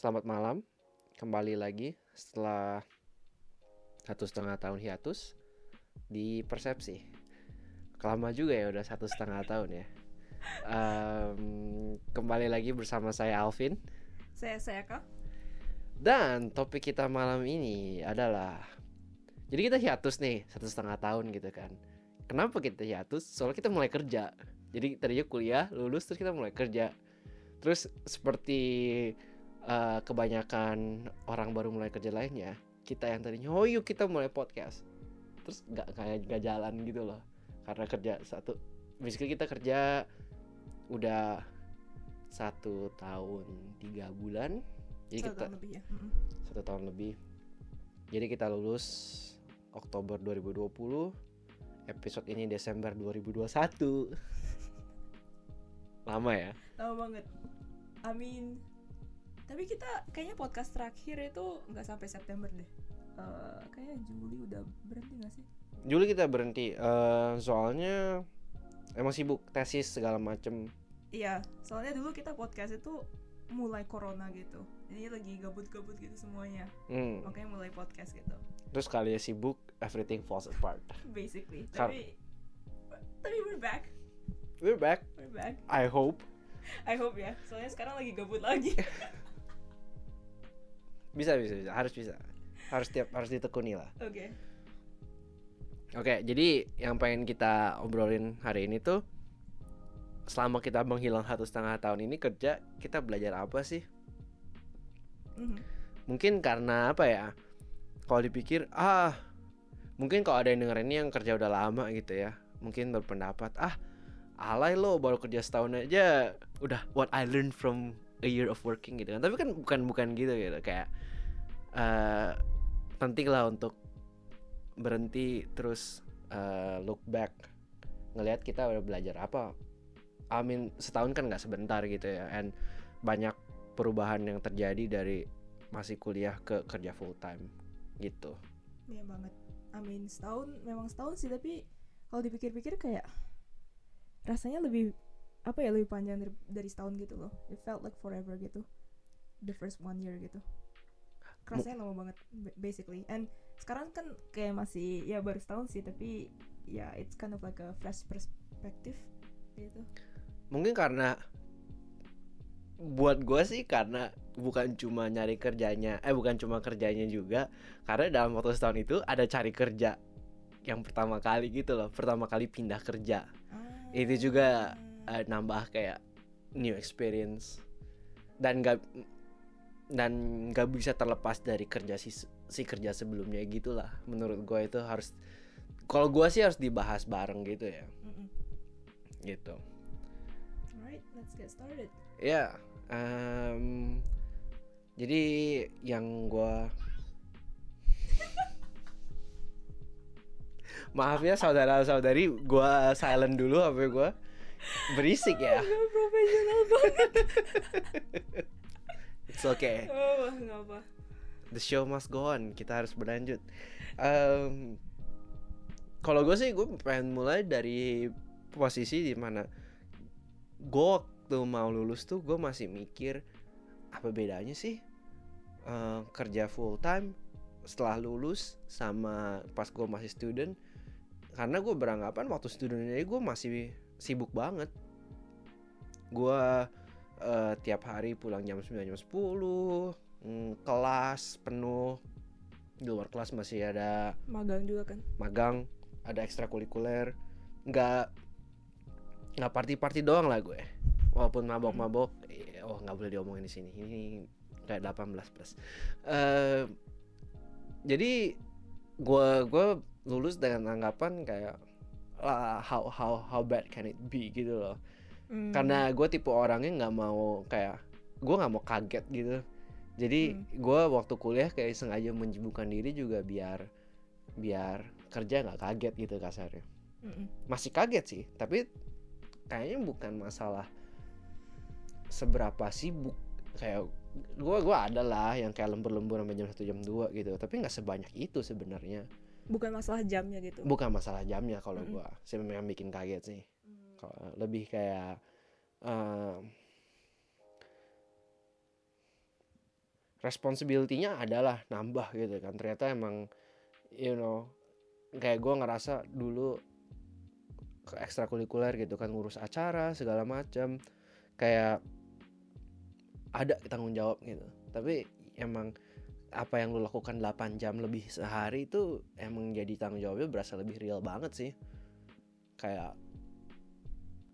Selamat malam, kembali lagi setelah satu setengah tahun hiatus di Persepsi. Kelama juga ya udah satu setengah tahun ya. Em, kembali lagi bersama saya Alvin Saya saya kak. dan topik kita malam ini adalah jadi kita hiatus nih satu setengah tahun gitu kan. Kenapa kita hiatus? Soalnya kita mulai kerja. Jadi tadinya kuliah, lulus terus kita mulai kerja. Terus seperti eh, kebanyakan orang baru mulai kerja lainnya, kita yang tadinya oh yuk kita mulai podcast. Terus nggak kayak nggak jalan gitu loh. Karena kerja satu basically kita kerja udah satu tahun tiga bulan. Jadi Satu kita tahun lebih ya. Satu tahun lebih. Jadi kita lulus Oktober 2020. Episode ini Desember 2021. Lama ya? Lama banget. I mean, tapi kita kayaknya podcast terakhir itu nggak sampai September deh. Eh, kayaknya Juli udah berhenti nggak sih? Juli kita berhenti eh, soalnya emang sibuk tesis segala macem. Iya, soalnya dulu kita podcast itu mulai corona gitu. Jadi lagi gabut-gabut gitu semuanya. Hmm. Makanya mulai podcast gitu. Terus kali ya sibuk, everything falls apart. Basically. Kar- Tapi tapi we're back. We're back. We're back. I hope I hope ya. Soalnya sekarang lagi gabut lagi. bisa bisa bisa harus bisa harus tiap harus ditekuni lah. Oke. Oke, jadi yang pengen kita obrolin hari ini tuh selama kita menghilang satu setengah tahun ini kerja kita belajar apa sih? Mhm. Mungkin karena apa ya? Kalau dipikir ah mungkin kalau ada yang denger ini yang kerja udah lama gitu ya, mungkin berpendapat ah alay lo baru kerja setahun aja udah what I learned from a year of working gitu kan. Tapi kan bukan bukan gitu gitu kayak eh penting lah untuk berhenti terus eh, look back ngelihat kita udah belajar apa. I mean setahun kan nggak sebentar gitu ya, and banyak perubahan yang terjadi dari masih kuliah ke kerja full time gitu. Iya banget. I mean setahun memang setahun sih tapi kalau dipikir-pikir kayak rasanya lebih apa ya lebih panjang dari, dari setahun gitu loh. It felt like forever gitu. The first one year gitu. Rasanya lama banget ba- basically. And sekarang kan kayak masih ya baru setahun sih tapi ya it's kind of like a fresh perspective gitu. Mungkin karena buat gue sih karena bukan cuma nyari kerjanya, eh bukan cuma kerjanya juga, karena dalam waktu setahun itu ada cari kerja yang pertama kali gitu loh, pertama kali pindah kerja. Itu juga eh, nambah kayak new experience dan gak dan gak bisa terlepas dari kerja si si kerja sebelumnya gitulah. Menurut gue itu harus kalau gue sih harus dibahas bareng gitu ya, Mm-mm. gitu. Alright, let's get started. Ya, em, jadi yang gua Maaf ya saudara-saudari, gua silent dulu HP gua berisik ya. Gak profesional banget. It's okay. oh, nggak apa. The show must go on. Kita harus berlanjut. Em, kalau gue sih gue pengen mulai dari posisi di mana gue waktu mau lulus tuh gue masih mikir apa bedanya sih eh, kerja full time setelah lulus sama pas gue masih student karena gue beranggapan waktu student aja gue masih sibuk banget. Gue eh, tiap hari pulang jam 9 jam 10 mm, kelas penuh. Di luar kelas masih ada Magang juga kan. magang ada ekstrakurikuler. Nggak nggak party party doang lah gue. Walaupun mabok mabok eh, oh nggak boleh diomongin di sini. Ini kayak 18 plus. Eh, jadi gue gue lulus dengan anggapan kayak "Ah, how how how bad can it be gitu loh Hmm. karena gue tipe orangnya nggak mau kayak gue nggak mau kaget gitu jadi Hmm. gue waktu kuliah kayak sengaja menyibukkan diri juga biar biar kerja nggak kaget gitu kasarnya Mm-mm. masih kaget sih tapi kayaknya bukan masalah seberapa sibuk kayak gue gua ada lah yang kayak lembur-lembur sampai jam 1 jam 2 gitu tapi nggak sebanyak itu sebenarnya Bukan masalah jamnya gitu. bukan masalah jamnya kalau Mm-mm. gua. Sih memang bikin kaget sih. Kalau lebih kayak em, responsibility-nya adalah nambah gitu kan. Ternyata emang you know kayak gue ngerasa dulu ke ekstrakurikuler gitu kan ngurus acara segala macam kayak ada tanggung jawab gitu. Tapi emang apa yang lu lakukan 8 jam lebih sehari itu emang jadi tanggung jawabnya berasa lebih real banget sih. Kayak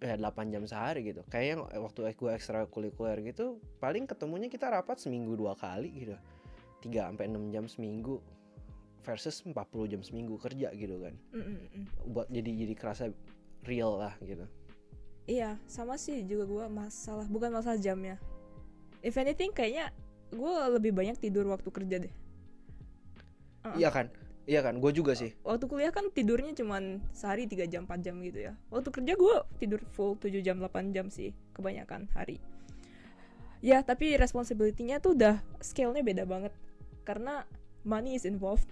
ya 8 jam sehari gitu. Kayaknya waktu gue ekstrakurikuler gitu paling ketemunya kita rapat seminggu dua kali gitu. 3 sampai 6 jam seminggu versus 40 jam seminggu kerja gitu kan. Mm, mm. buat jadi jadi kerasa real lah gitu. Iya, sama sih juga gue masalah bukan masalah jamnya. If anything kayaknya gue lebih banyak tidur waktu kerja deh. Uh-uh. iya kan iya kan gue juga sih Waktu kuliah kan tidurnya cuman sehari 3 jam 4 jam gitu ya. Waktu kerja gue tidur full 7 jam 8 jam sih kebanyakan hari. Ya, tapi responsibility-nya tuh udah scale-nya beda banget. Karena money is involved.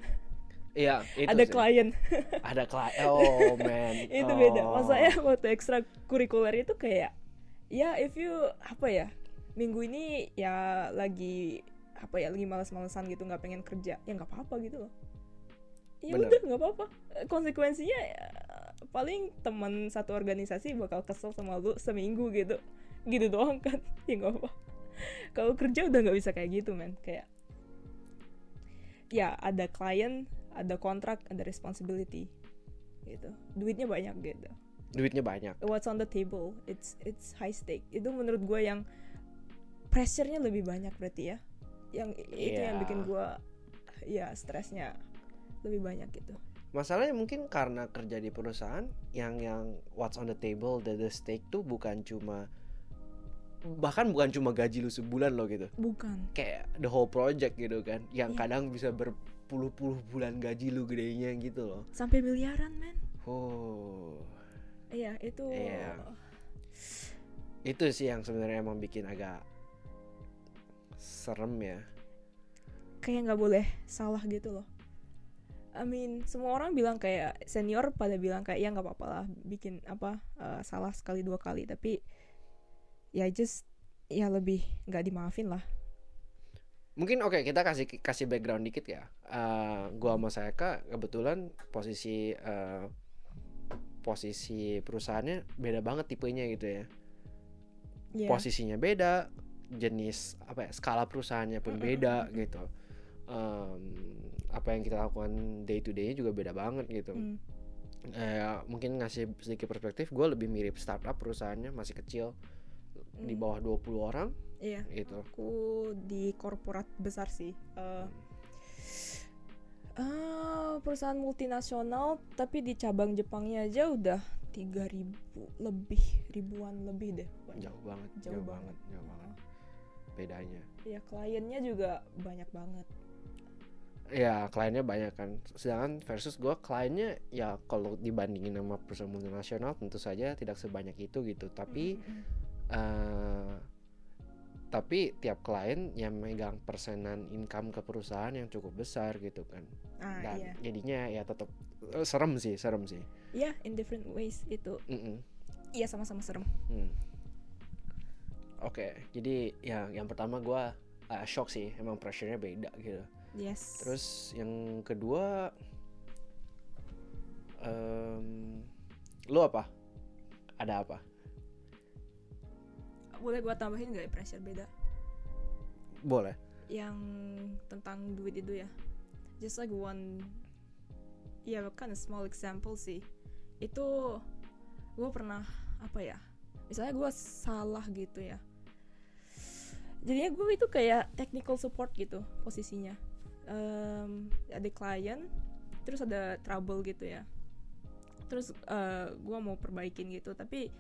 iya itu Ada sih. klien. ada klien oh man itu Oh. beda masanya waktu ekstra kurikuler itu kayak ya if you apa ya minggu ini ya lagi apa ya lagi malas-malesan gitu nggak pengen kerja. Ya nggak apa-apa gitu loh. Ya Bener. udah nggak apa-apa. Konsekuensinya ya, paling teman satu organisasi bakal kesel sama lu seminggu gitu. Gitu doang kan ya nggak apa kalau kerja udah nggak bisa kayak gitu men. Kayak ya ada klien ada kontrak ada responsibility gitu. Duitnya banyak gitu. Duitnya banyak. What's on the table? It's it's high stake. Itu menurut gue yang pressure-nya lebih banyak berarti ya? Yang itu yang Iya. bikin gue ya stresnya lebih banyak gitu. Masalahnya mungkin karena kerja di perusahaan yang yang what's on the table the, the stake tuh bukan cuma bahkan bukan cuma gaji lu sebulan loh gitu. Bukan. Kayak the whole project gitu kan yang Iya. kadang bisa berpuluh-puluh bulan gaji lu gedenya gitu loh. Sampai miliaran men. Oh. Iya itu Iya. itu sih yang sebenarnya emang bikin agak serem ya kayak nggak boleh salah gitu loh I mean semua orang bilang kayak senior pada bilang kayak ya nggak apa-apa lah bikin apa eh, salah sekali dua kali tapi ya just ya lebih nggak dimaafin lah Mungkin oke kita kasih kasih background dikit ya. Eh, gua sama Sayaka kebetulan posisi eh, posisi perusahaannya beda banget tipenya gitu ya. Iya. Posisinya beda, jenis apa ya skala perusahaannya pun Mm, mm, beda mm, mm. gitu. Em, apa yang kita lakukan day to day juga beda banget gitu. Hmm. Eh, mungkin ngasih sedikit perspektif, gue lebih mirip startup perusahaannya masih kecil di Hmm. bawah 20 orang Iya. gitu. Aku di korporat besar sih. Eh eh, perusahaan multinasional tapi di cabang Jepangnya aja udah 3000 lebih ribuan lebih deh. Jauh banget, Jauh banget. jauh banget bedanya. Ya kliennya juga banyak banget. Ya kliennya banyak kan. Sedangkan versus gue kliennya ya kalau dibandingin sama perusahaan multinasional tentu saja tidak sebanyak itu gitu. Tapi Mm, mm, eh tapi tiap klien yang megang persenan income ke perusahaan yang cukup besar gitu kan. mm. Ah Dan iya. jadinya ya tetap eh, serem sih, serem sih. Iya, in different ways itu. Iya sama-sama serem. Hmm. Oke, jadi ya yang pertama gua uh, shock sih, emang pressure-nya beda gitu. Yes. Terus yang kedua, em, lu apa? Ada apa? boleh gua tambahin nggak ya pressure beda? Boleh. yang tentang duit itu ya just like one ya kind of small example sih itu gue pernah apa ya misalnya gue salah gitu ya. Jadinya gue itu kayak technical support gitu posisinya. Em, ada klien terus ada trouble gitu ya. Terus gue mau perbaikin gitu tapi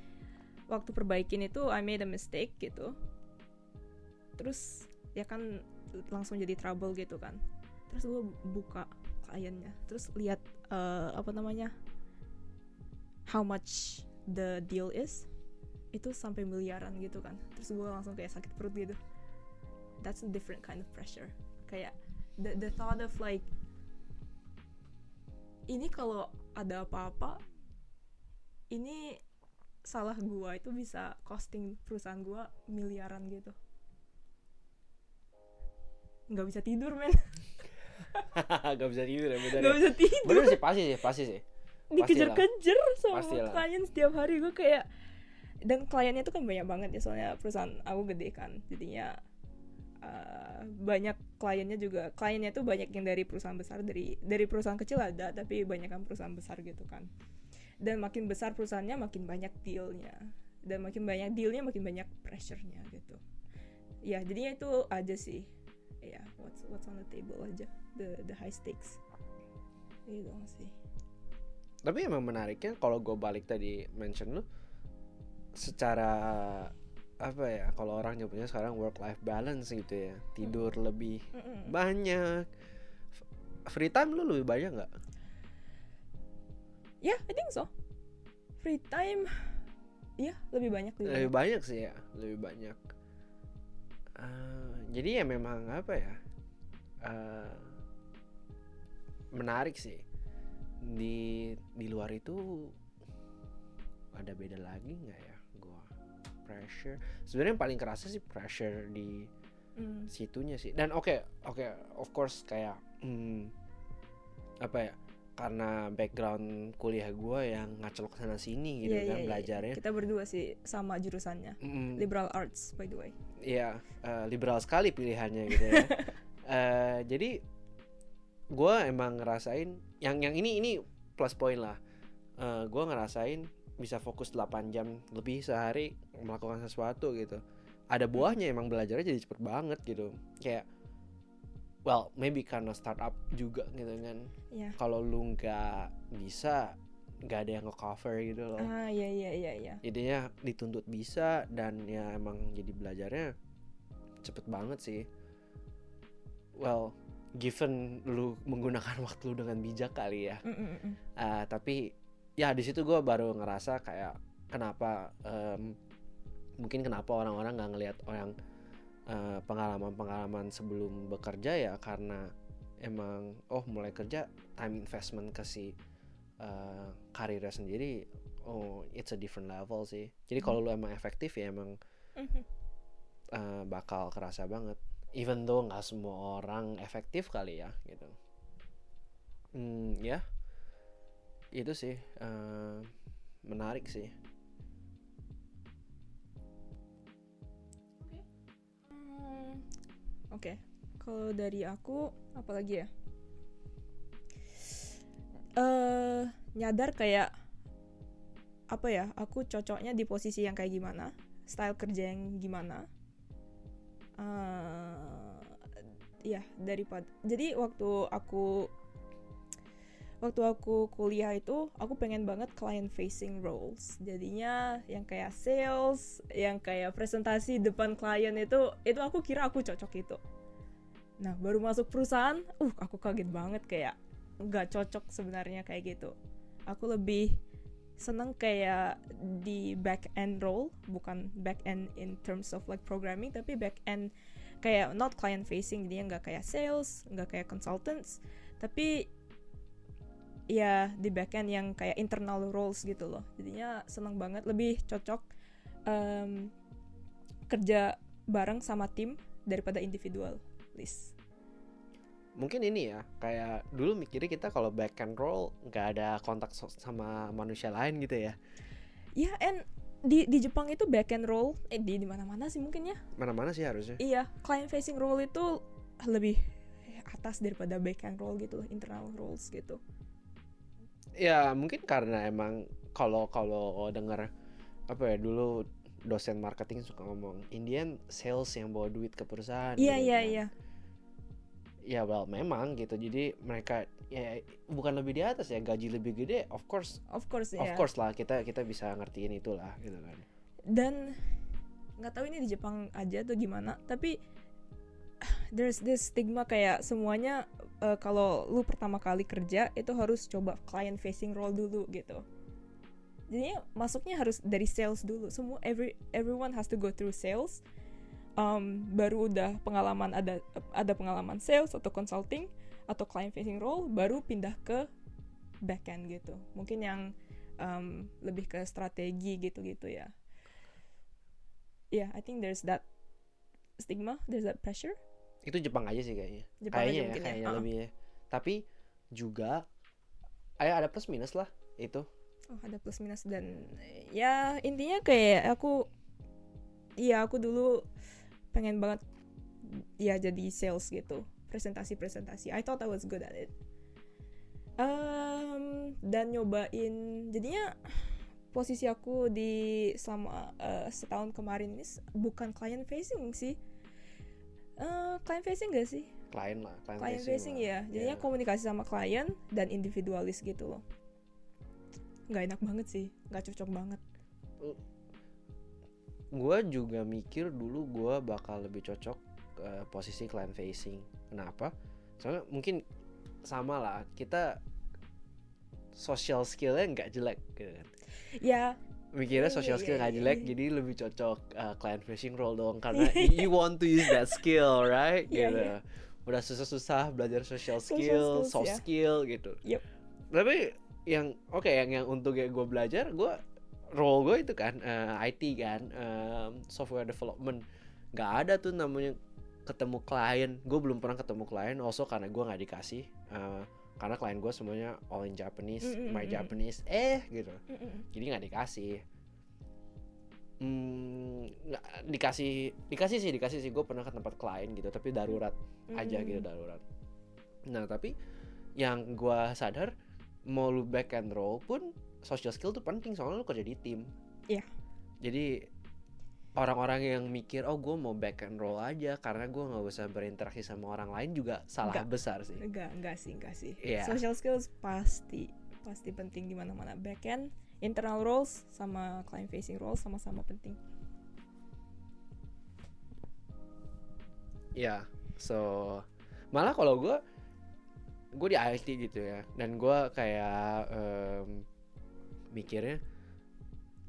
waktu perbaikin itu I made a mistake gitu. Terus ya kan langsung jadi trouble gitu kan. Terus gue buka kliennya terus lihat eh, apa namanya how much the deal is itu sampai miliaran gitu kan. Terus gue langsung kayak sakit perut gitu. That's a different kind of pressure. Kayak the the thought of like ini kalau ada apa-apa ini salah gua itu bisa costing perusahaan gua miliaran gitu. Nggak bisa tidur men. Gak bisa tidur ya bener nggak ya. bisa tidur. Bener sih pasti sih pasti sih. Dikejar-kejar sama klien setiap hari. Gue kayak dan kliennya tuh kan banyak banget ya soalnya perusahaan aku gede kan. Jadinya uh, banyak kliennya juga kliennya tuh banyak yang dari perusahaan besar dari dari perusahaan kecil ada tapi banyak kan perusahaan besar gitu kan. Dan makin besar perusahaannya makin banyak dealnya. Dan makin banyak dealnya makin banyak pressure-nya gitu. Ya jadinya itu aja sih. Ya what's what's on the table aja. The the high stakes. Itu doang sih. Tapi emang menariknya kalau gue balik tadi mention lu secara apa ya kalau orang nyebutnya sekarang work life balance gitu ya. Tidur lebih Mm-mm. banyak. Free time lu lebih banyak nggak? Ya, I think so. Free time, ya lebih banyak lebih lebih banyak. banyak sih ya lebih banyak. Eh, jadi ya memang apa ya eh, menarik sih. Di di luar itu ada beda lagi nggak ya pressure sebenarnya yang paling kerasa sih pressure di Mm. situnya sih dan oke oke of course kayak hmm, apa ya karena background kuliah gua yang ngacel ke sana sini gitu Iya, kan iya. belajarnya Kita berdua sih sama jurusannya. Mm, Liberal arts, by the way. Iya, eh, liberal sekali pilihannya gitu ya. Eh, jadi gue emang ngerasain yang yang ini ini plus poin lah. Eh gue ngerasain bisa fokus 8 jam lebih sehari melakukan sesuatu gitu. Ada buahnya emang belajarnya jadi cepet banget gitu. Kayak well maybe karena startup juga gitu kan. Ya. Kalau lu nggak bisa nggak ada yang nge-cover gitu loh Ah, iya iya iya iya. jadinya dituntut bisa dan ya emang jadi belajarnya cepet banget sih well given lu menggunakan waktu lu dengan bijak kali ya Mm, mm. Ah, tapi ya di situ gue baru ngerasa kayak kenapa em, mungkin kenapa orang-orang nggak ngelihat orang eh, pengalaman-pengalaman sebelum bekerja ya karena emang oh mulai kerja time investment ke si eh, karirnya sendiri oh it's a different level sih. Jadi kalau lu emang efektif ya emang eh, bakal kerasa banget. Even though nggak semua orang efektif kali ya gitu. Hmm ya itu sih eh, menarik sih Hmm, Oke, kalau dari aku apalagi ya? Eh nyadar kayak apa ya? Aku cocoknya di posisi yang kayak gimana? Style kerja yang gimana? eh ya daripada jadi waktu aku waktu aku kuliah itu aku pengen banget client facing roles. Jadinya yang kayak sales yang kayak presentasi depan klien itu itu aku kira aku cocok itu. Nah baru masuk perusahaan uh aku kaget banget kayak nggak cocok sebenarnya kayak gitu. Aku lebih seneng kayak di back end role bukan back end in terms of like programming tapi back end kayak not client facing dia nggak kayak sales nggak kayak consultants tapi ya di back end yang kayak internal roles gitu loh. Jadinya seneng banget lebih cocok em, kerja bareng sama tim daripada individual list. Mungkin ini ya kayak dulu mikirnya kita kalau back and roll nggak ada kontak so- sama manusia lain gitu ya? Ya and di di Jepang itu back end role eh di di mana mana sih mungkin ya? Mana-mana sih harusnya. Iya client facing role itu lebih atas daripada back end role gitu loh internal roles gitu ya mungkin karena emang kalau kalau dengar apa ya dulu dosen marketing suka ngomong Indian sales yang bawa duit ke perusahaan iya gitu iya kan. iya. Ya well memang gitu. Jadi mereka ya bukan lebih di atas ya gaji lebih gede of course of course of ya course lah kita kita bisa ngertiin itulah gitu kan. Dan nggak tahu ini di Jepang aja atau gimana tapi there's this stigma kayak semuanya eh, kalau lu pertama kali kerja itu harus coba client facing role dulu gitu. Jadinya masuknya harus dari sales dulu. Semua every everyone has to go through sales. Um, baru udah pengalaman ada ada pengalaman sales atau consulting atau client facing role baru pindah ke backend gitu. Mungkin yang um, lebih ke strategi gitu-gitu ya. Yeah I think there's that stigma there's that pressure? Itu Jepang aja sih kayaknya. Jepang aja kayaknya ya mungkin ya. kayaknya lebih ya. tapi juga eh, ada plus minus lah itu. Oh, ada plus minus dan ya intinya kayak aku iya aku dulu pengen banget ya jadi sales gitu. Presentasi presentasi I thought I was good at it. Em, dan nyobain jadinya posisi aku di selama eh, setahun kemarin ini bukan client facing sih. Eh, client facing gak sih? Klien lah client facing facing lah. ya jadinya Iya. komunikasi sama klien dan individualis gitu loh. Nggak enak banget sih nggak cocok banget. Gue juga mikir dulu gue bakal lebih cocok ke posisi client facing. Kenapa? Soalnya mungkin sama lah kita social skillnya nggak jelek gitu kan ya mikirnya Iya, social iya, skill nggak iya, jelek iya. jadi lebih cocok uh, client facing role dong karena you want to use that skill right Iya, gitu iya. udah susah-susah belajar social Social skill skills, soft ya. skill gitu Yep. tapi yang oke yang yang untuk gue belajar gue role gue itu kan uh, IT kan um, software development nggak ada tuh namanya ketemu klien gue belum pernah ketemu klien also karena gue nggak dikasih uh, karena klien gue semuanya all in Japanese Mm, mm, my mm, mm. Japanese eh gitu Mm-mm. jadi nggak dikasih hmm, nggak dikasih dikasih sih dikasih sih gue pernah ke tempat klien gitu tapi darurat aja Mm-mm. gitu darurat nah tapi yang gue sadar mau lu back and roll pun social skill tuh penting soalnya lu kerja di tim Iya. jadi orang-orang yang mikir oh gue mau back and roll aja karena gue nggak usah berinteraksi sama orang lain juga salah Nggak. besar sih enggak enggak sih enggak sih Iya. social skills pasti pasti penting di mana mana backend internal roles sama client facing roles sama-sama penting Ya, so malah kalau gue gue di IT gitu ya, dan gue kayak em, mikirnya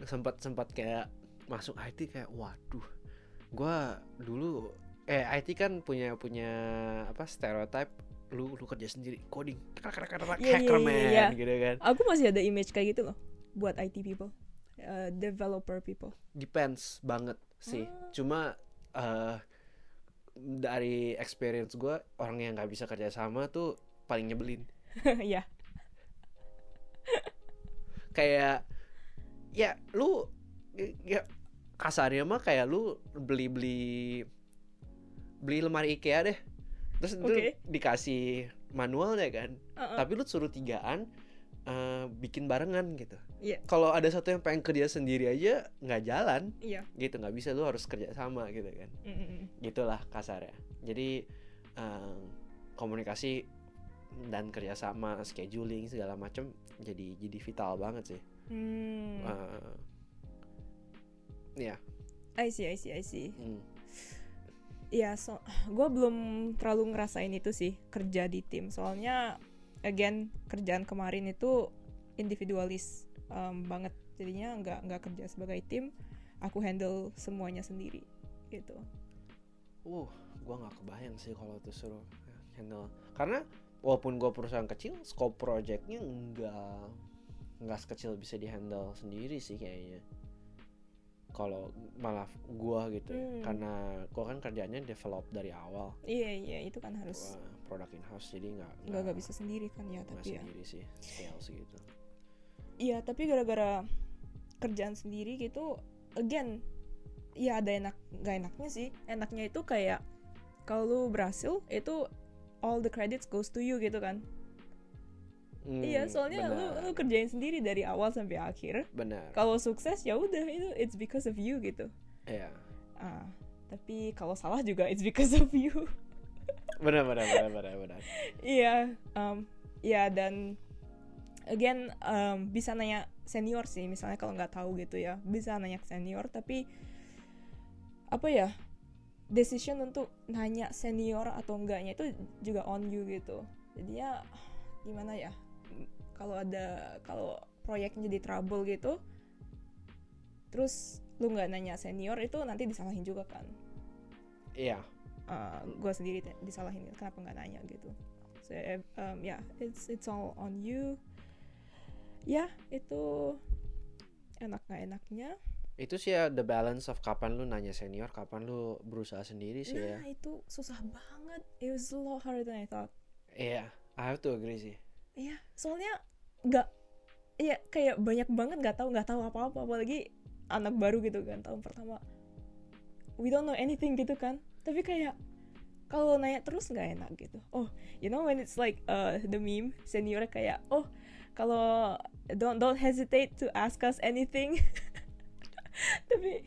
sempat sempat kayak masuk IT kayak waduh, gue dulu eh IT kan punya punya apa stereotype lu lu kerja sendiri coding krak krak, Iya, hacker iya, man iya. gitu kan. Aku masih ada image kayak gitu loh buat IT people uh, developer people. Depends banget sih. Ah. cuma eh dari experience gue orang yang nggak bisa kerja sama tuh paling nyebelin. Ya kayak ya lu ya kasarnya mah kayak lu beli beli beli lemari IKEA deh terus itu Oke. dikasih manualnya kan Uh-uh. tapi lu suruh tigaan eh, bikin barengan gitu Iya. kalau ada satu yang pengen kerja sendiri aja nggak jalan iya gitu nggak bisa lu harus kerja sama gitu kan Mm-mm. gitulah kasarnya jadi eh, komunikasi dan kerjasama scheduling segala macam jadi jadi vital banget sih Hmm. Eh, ya I see I see I see. Hmm. ya so gue belum terlalu ngerasain itu sih kerja di tim. Soalnya again kerjaan kemarin itu individualis um, banget. Jadinya nggak nggak kerja sebagai tim aku handle semuanya sendiri gitu. Uh gua nggak kebayang sih kalau tuh suruh handle. Karena walaupun gua perusahaan kecil scope projectnya nggak nggak sekecil bisa dihandle sendiri sih kayaknya kalau malah gua gitu ya. Hmm. karena gua kan kerjanya develop dari awal. Iya iya itu kan harus Gua produk in house jadi nggak nggak nggak bisa sendiri kan ya tapi ya. sendiri sih sales gitu. Iya tapi gara-gara kerjaan sendiri gitu again ya ada enak nggak enaknya sih. Enaknya itu kayak kalau lu berhasil itu all the credits goes to you gitu kan iya Hmm, soalnya lu lu kerjain sendiri dari awal sampai akhir. Benar. Kalau sukses ya udah itu it's because of you gitu. Iya. ah tapi kalau salah juga it's because of you. Benar benar benar benar benar. Iya, um, ya dan again um, bisa nanya senior sih misalnya kalau nggak tahu gitu ya bisa nanya ke senior tapi apa ya decision untuk nanya senior atau enggaknya itu juga on you gitu. Jadinya gimana ya kalau ada kalau proyeknya jadi trouble gitu terus lu nggak nanya senior itu nanti disalahin juga kan? Iya. Gue sendiri disalahin kenapa nggak nanya gitu? So eh, um, ya it's it's all on you. Ya itu enak nggak enaknya. Itu sih ya the balance of kapan lu nanya senior, kapan lu berusaha sendiri sih ya. nah itu susah banget. It was a lot harder than I thought. Iya, I have to agree sih. Iya, soalnya nggak, iya kayak banyak banget nggak tahu nggak tahu apa apa apalagi anak baru gitu kan tahun pertama. We don't know anything gitu kan, tapi kayak kalau nanya terus nggak enak gitu. Oh, you know when it's like uh, the meme senior kayak oh kalau don't don't hesitate to ask us anything. tapi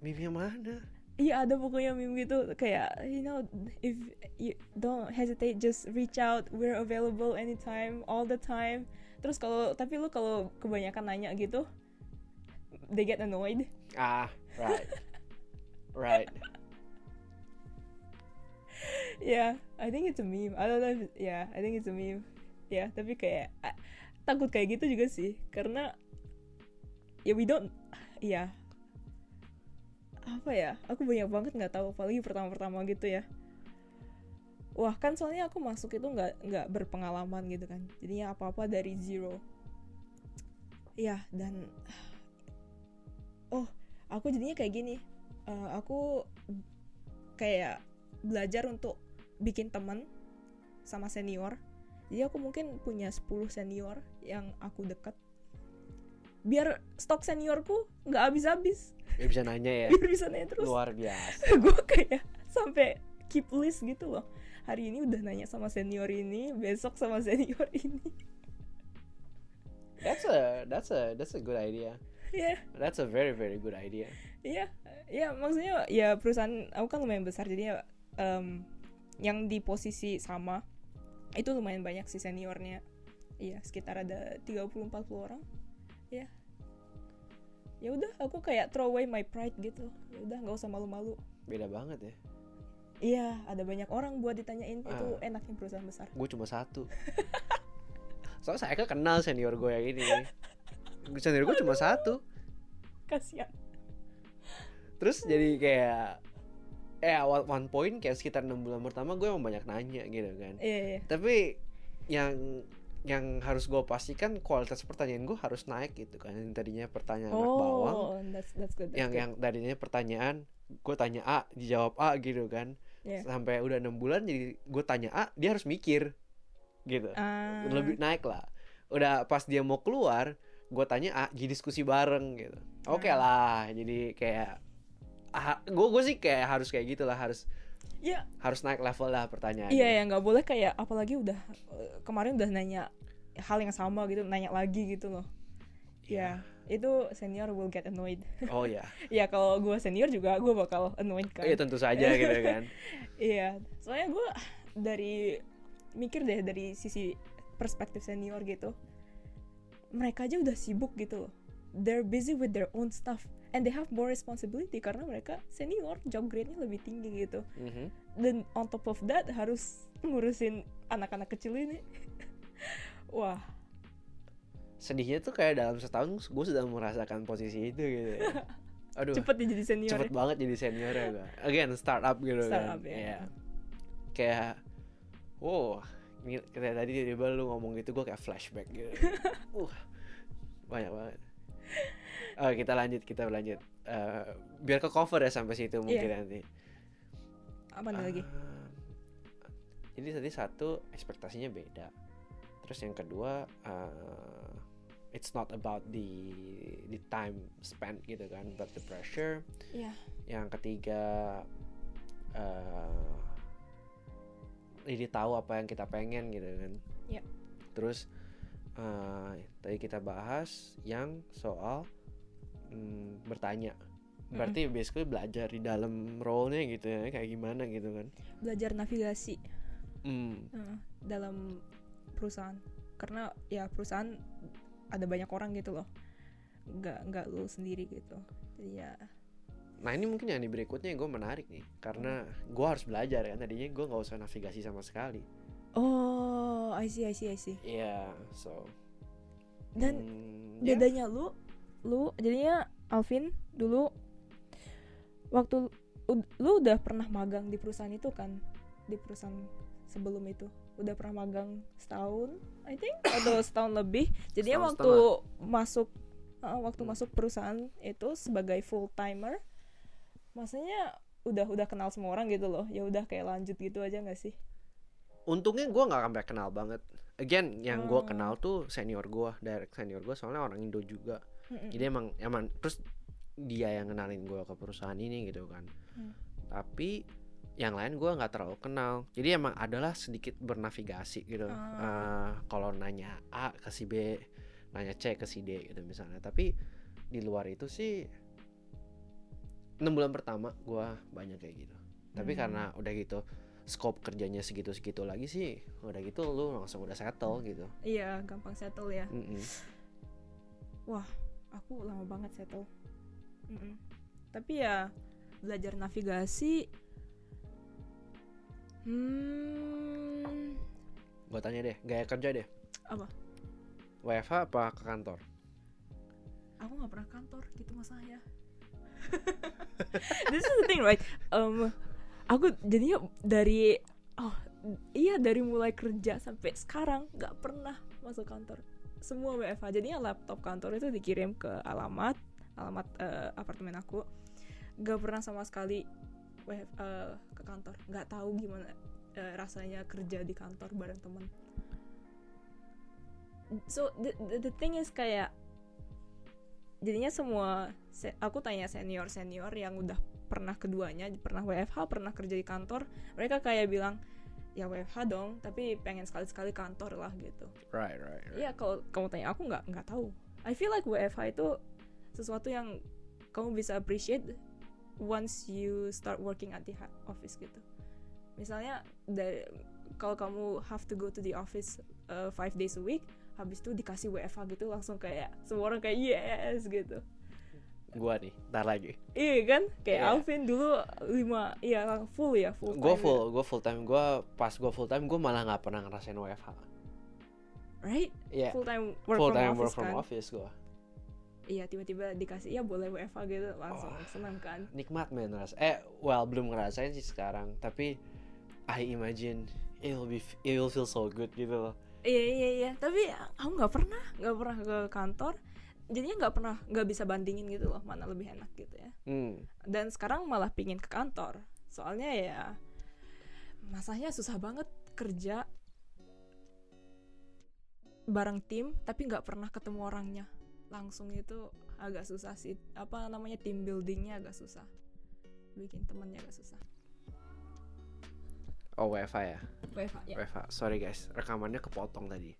Meme yang mana? Iya ada pokoknya meme gitu. Kayak you know if you don't hesitate just reach out. We're available anytime all the time. Terus kalau tapi lu kalau kebanyakan nanya gitu they get annoyed. Ah, right. right. yeah I think it's a meme. I don't know if, yeah I think it's a meme. Ya tapi kayak ah, takut kayak gitu juga sih. Karena ya we don't ya apa ya? Aku banyak banget nggak tahu apalagi pertama-pertama gitu ya. Wah kan soalnya aku masuk itu nggak nggak berpengalaman gitu kan. Jadinya apa-apa dari zero. Ya dan oh aku jadinya kayak gini. Eh, aku kayak belajar untuk bikin teman sama senior. Jadi aku mungkin punya 10 senior yang aku dekat biar stok seniorku nggak habis-habis Ya bisa nanya ya. biar bisa nanya terus Luar biasa. gue kayak sampai keep list gitu loh hari ini udah nanya sama senior ini besok sama senior ini That's a that's a that's a good idea. ya That's a very very good idea. iya ya maksudnya ya perusahaan aku kan lumayan besar jadi ya em, yang di posisi sama itu lumayan banyak sih seniornya iya sekitar ada 30-40 orang ya ya udah aku kayak throw away my pride gitu ya udah nggak usah malu-malu Beda banget ya. iya ada banyak orang buat ditanyain itu Ah. enaknya perusahaan besar Gue cuma satu. Soalnya saya kan kenal senior gue yang ini. Senior gue cuma satu. kasihan Terus jadi kayak eh awal one point kayak sekitar enam bulan pertama gue emang banyak nanya gitu kan. iya iya Tapi yang yang harus gue pastikan kualitas pertanyaan gue harus naik gitu kan. Yang tadinya pertanyaan anak bawang, oh that's that's good that's yang good. yang tadinya pertanyaan gue tanya A dijawab A gitu kan. Iya. Sampai udah enam bulan jadi gue tanya A dia harus mikir gitu. Ah, lebih naik lah udah pas dia mau keluar gue tanya ah jadi diskusi bareng gitu oke Hmm. lah jadi kayak ah, gue gue sih kayak harus kayak gitulah harus Iya, harus naik level lah pertanyaan iya ya nggak boleh kayak apalagi udah eh, kemarin udah nanya hal yang sama gitu, nanya lagi gitu loh. Ya, itu senior will get annoyed. oh ya ya kalau gue senior juga gue bakal annoyed kan. iya tentu saja gitu kan Iya, soalnya gue dari mikir deh dari sisi perspektif senior gitu. Mereka aja udah sibuk gitu loh. They're busy with their own stuff and they have more responsibility karena mereka senior, job grade-nya lebih tinggi gitu. Mhm. Dan on top of that harus ngurusin anak-anak kecil ini. Wah, sedihnya tuh kayak dalam setahun gue sudah merasakan posisi itu gitu ya. aduh cepet dia jadi senior. cepet ya. banget jadi senior ya gue again startup gitu Startup, kan ya. Iya. kayak wow ini kayak tadi tiba-tiba lu ngomong gitu gue kayak flashback gitu uh banyak banget oh kita lanjut kita lanjut Eh, biar ke cover ya sampai situ mungkin Iya. nanti Apa nih lagi? Jadi tadi satu ekspektasinya beda terus yang kedua eh, it's not about the the time spent gitu kan but the pressure Iya. yang ketiga eh jadi tahu apa yang kita pengen gitu kan Iya. terus eh tadi kita bahas yang soal mm, bertanya berarti basically belajar di dalam role-nya gitu ya kayak gimana gitu kan Belajar navigasi. Hmm, Heeh, dalam perusahaan. Karena ya perusahaan ada banyak orang gitu loh. Nggak nggak lu sendiri gitu. Jadi ya. Nah ini mungkin yang di berikutnya yang gue menarik nih. Karena gue harus belajar kan Tadinya gue nggak usah navigasi sama sekali. Oh I see I see I see. Iya so. Dan hmm, ya, bedanya lu lu jadinya Alvin dulu waktu lu udah pernah magang di perusahaan itu kan? Di perusahaan sebelum itu udah pernah magang setahun I think atau setahun lebih jadinya Setahun waktu masuk uh, waktu Hmm. masuk perusahaan itu sebagai full timer maksudnya udah udah kenal semua orang gitu loh ya udah kayak lanjut gitu aja nggak sih untungnya gue nggak sampai kenal banget again yang gue Oh. kenal tuh senior gue direct senior gue soalnya orang Indo juga Mm-mm. jadi emang emang terus dia yang kenalin gue ke perusahaan ini gitu kan Hmm. tapi yang lain gue nggak terlalu kenal jadi emang adalah sedikit bernavigasi gitu Ah. Eh, kalau nanya A ke si B nanya C ke si D gitu misalnya tapi di luar itu sih enam bulan pertama gue banyak kayak gitu tapi Hmm. karena udah gitu scope kerjanya segitu segitu lagi sih udah gitu lu langsung udah settle gitu iya gampang settle ya Mm-mm. aku lama banget settle Mm-mm. tapi ya belajar navigasi hmm. Gue tanya deh gaya kerja deh. Apa? WFH apa ke kantor? Aku nggak pernah kantor gitu masalahnya this is the thing right? Um, aku jadinya dari oh iya dari mulai kerja sampai sekarang nggak pernah masuk kantor. Semua WFH jadinya laptop kantor itu dikirim ke alamat alamat eh, apartemen aku. Nggak pernah sama sekali WF, eh, ke kantor. Nggak tahu gimana eh, rasanya kerja di kantor bareng teman so the, the, the thing is kayak jadinya semua se- aku tanya senior senior yang udah pernah keduanya pernah WFH pernah kerja di kantor mereka kayak bilang ya WFH dong tapi pengen sekali sekali kantor lah gitu. Right right, right. Iya kalau kamu tanya aku nggak nggak tahu. I feel like WFH itu sesuatu yang kamu bisa appreciate once you start working at the office gitu. Misalnya dari kalau kamu have to go to the office uh, five days a week habis itu dikasih WFH gitu langsung kayak semua orang kayak yes gitu. Gua nih ntar lagi. Iya kan? Kayak Iya. Alvin dulu lima iya full ya full gue time full gue full time. Gue pas gue full time gue malah nggak pernah ngerasain WFH right? Iya. Full time work full from time office work from kan? office gue iya tiba-tiba dikasih ya boleh WFH gitu langsung Oh. senang kan nikmat men ras eh well belum ngerasain sih sekarang tapi I imagine it will be it will feel so good gitu loh Iya iya iya, tapi aku nggak pernah nggak pernah ke kantor, jadinya nggak pernah nggak bisa bandingin gitu loh mana lebih enak gitu ya. hmm. Dan sekarang malah pingin ke kantor, soalnya ya masanya susah banget kerja bareng tim tapi nggak pernah ketemu orangnya langsung itu agak susah sih. Apa namanya team buildingnya agak susah. Bikin temennya agak susah. Oh WFH ya? WFH ya. WFH sorry guys. Rekamannya kepotong tadi.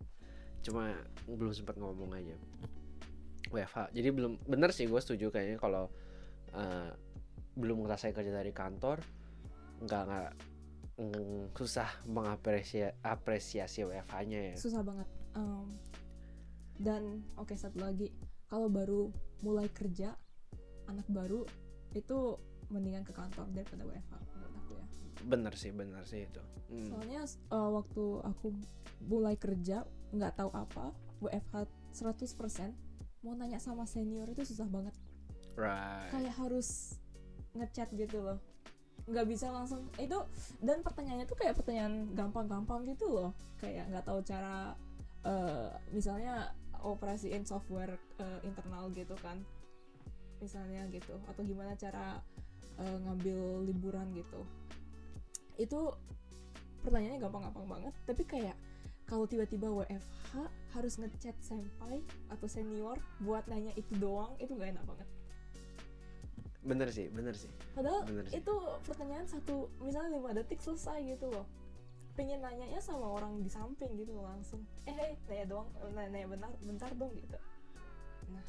Cuma belum sempat ngomong aja. WFH jadi belum bener sih gue setuju kayaknya kalau eh, belum ngerasain kerja dari kantor nggak nggak ng- susah mengapresiasi apresiasi WFH-nya ya. Susah banget. Em, dan oke satu lagi. Kalau baru mulai kerja anak baru itu mendingan ke kantor daripada WFH menurut aku ya. Bener sih bener sih itu. Hmm. soalnya eh, waktu aku mulai kerja nggak tahu apa WFH 100% mau nanya sama senior itu susah banget. Right. Kayak harus ngechat gitu loh. Nggak bisa langsung itu dan pertanyaannya tuh kayak pertanyaan gampang-gampang gitu loh. Kayak nggak tahu cara eh, misalnya operasiin software eh, internal gitu kan misalnya gitu atau gimana cara eh, ngambil liburan gitu itu pertanyaannya gampang-gampang banget tapi kayak kalau tiba-tiba WFH harus ngechat senpai atau senior buat nanya itu doang itu nggak enak banget bener sih bener sih Padahal Bener sih. itu pertanyaan satu misalnya lima detik selesai gitu loh. Pengen nanyanya sama orang di samping gitu langsung. Eh, hey, nanya doang, nanya, nanya bentar, bentar dong gitu. Nah,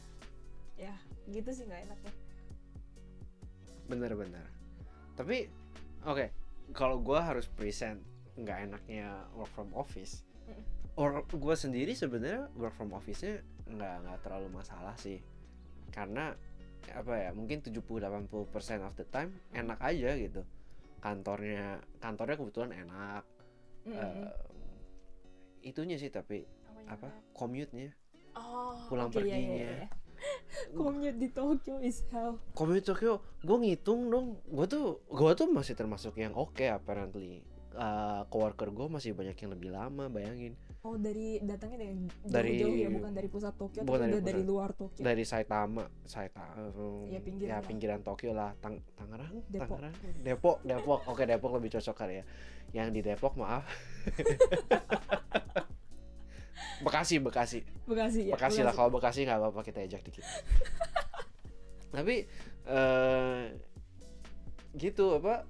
ya gitu sih nggak enaknya. bener-bener tapi oke kalau gue harus present nggak enaknya work from office Mm. or gue sendiri sebenarnya work from office-nya nggak nggak terlalu masalah sih karena apa ya mungkin 70-80% of the time enak aja gitu kantornya kantornya kebetulan enak Mm-mm. Eh, itunya sih tapi Apanya apa commute-nya Oh, pulang oke, iya, perginya. iya, iya. Commute di Tokyo is hell. commute Tokyo gue ngitung dong gue tuh gue tuh masih termasuk yang oke apparently uh, coworker gue masih banyak yang lebih lama bayangin oh dari datangnya dari Dari- jauh-jauh ya bukan dari pusat Tokyo Bukan tapi dari dari luar Tokyo. Dari Saitama Saitama Ya, pinggiran ya lah. pinggiran Tokyo lah. Tang Tangerang? Depok. Tangerang? Depok Depok. Oke Depok lebih cocok kali ya. Yang di Depok maaf. Bekasi Bekasi. Bekasi ya Bekasi lah. Kalau Bekasi nggak apa-apa kita ejak dikit. Tapi eh gitu apa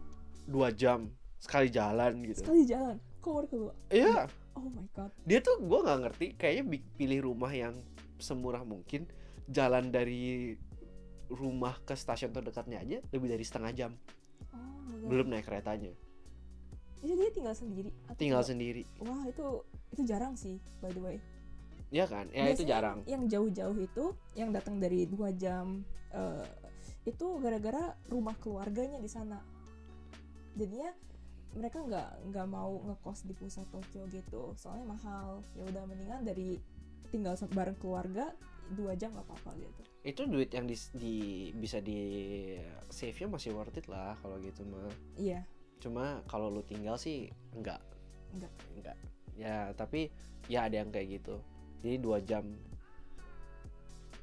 dua jam sekali jalan gitu. Sekali jalan? Coworker lu iya oh my god. Dia tuh gue nggak ngerti kayaknya pilih rumah yang semurah mungkin jalan dari rumah ke stasiun terdekatnya aja lebih dari setengah jam. Oh belum naik keretanya. Itu dia tinggal sendiri atau tinggal sendiri. Wah itu itu jarang sih by the way. Ya kan? Ya itu Biasanya jarang. yang jauh-jauh itu yang datang dari dua jam eh, itu gara-gara rumah keluarganya di sana. Jadinya mereka nggak nggak mau ngekos di pusat Tokyo gitu. Soalnya mahal. Ya udah mendingan dari tinggal bareng keluarga dua jam nggak apa-apa gitu. Itu duit yang di, di- bisa di save nya masih worth it lah kalau gitu mah. Iya. Cuma kalau lu tinggal sih enggak Enggak. enggak ya tapi ya ada yang kayak gitu. Jadi dua jam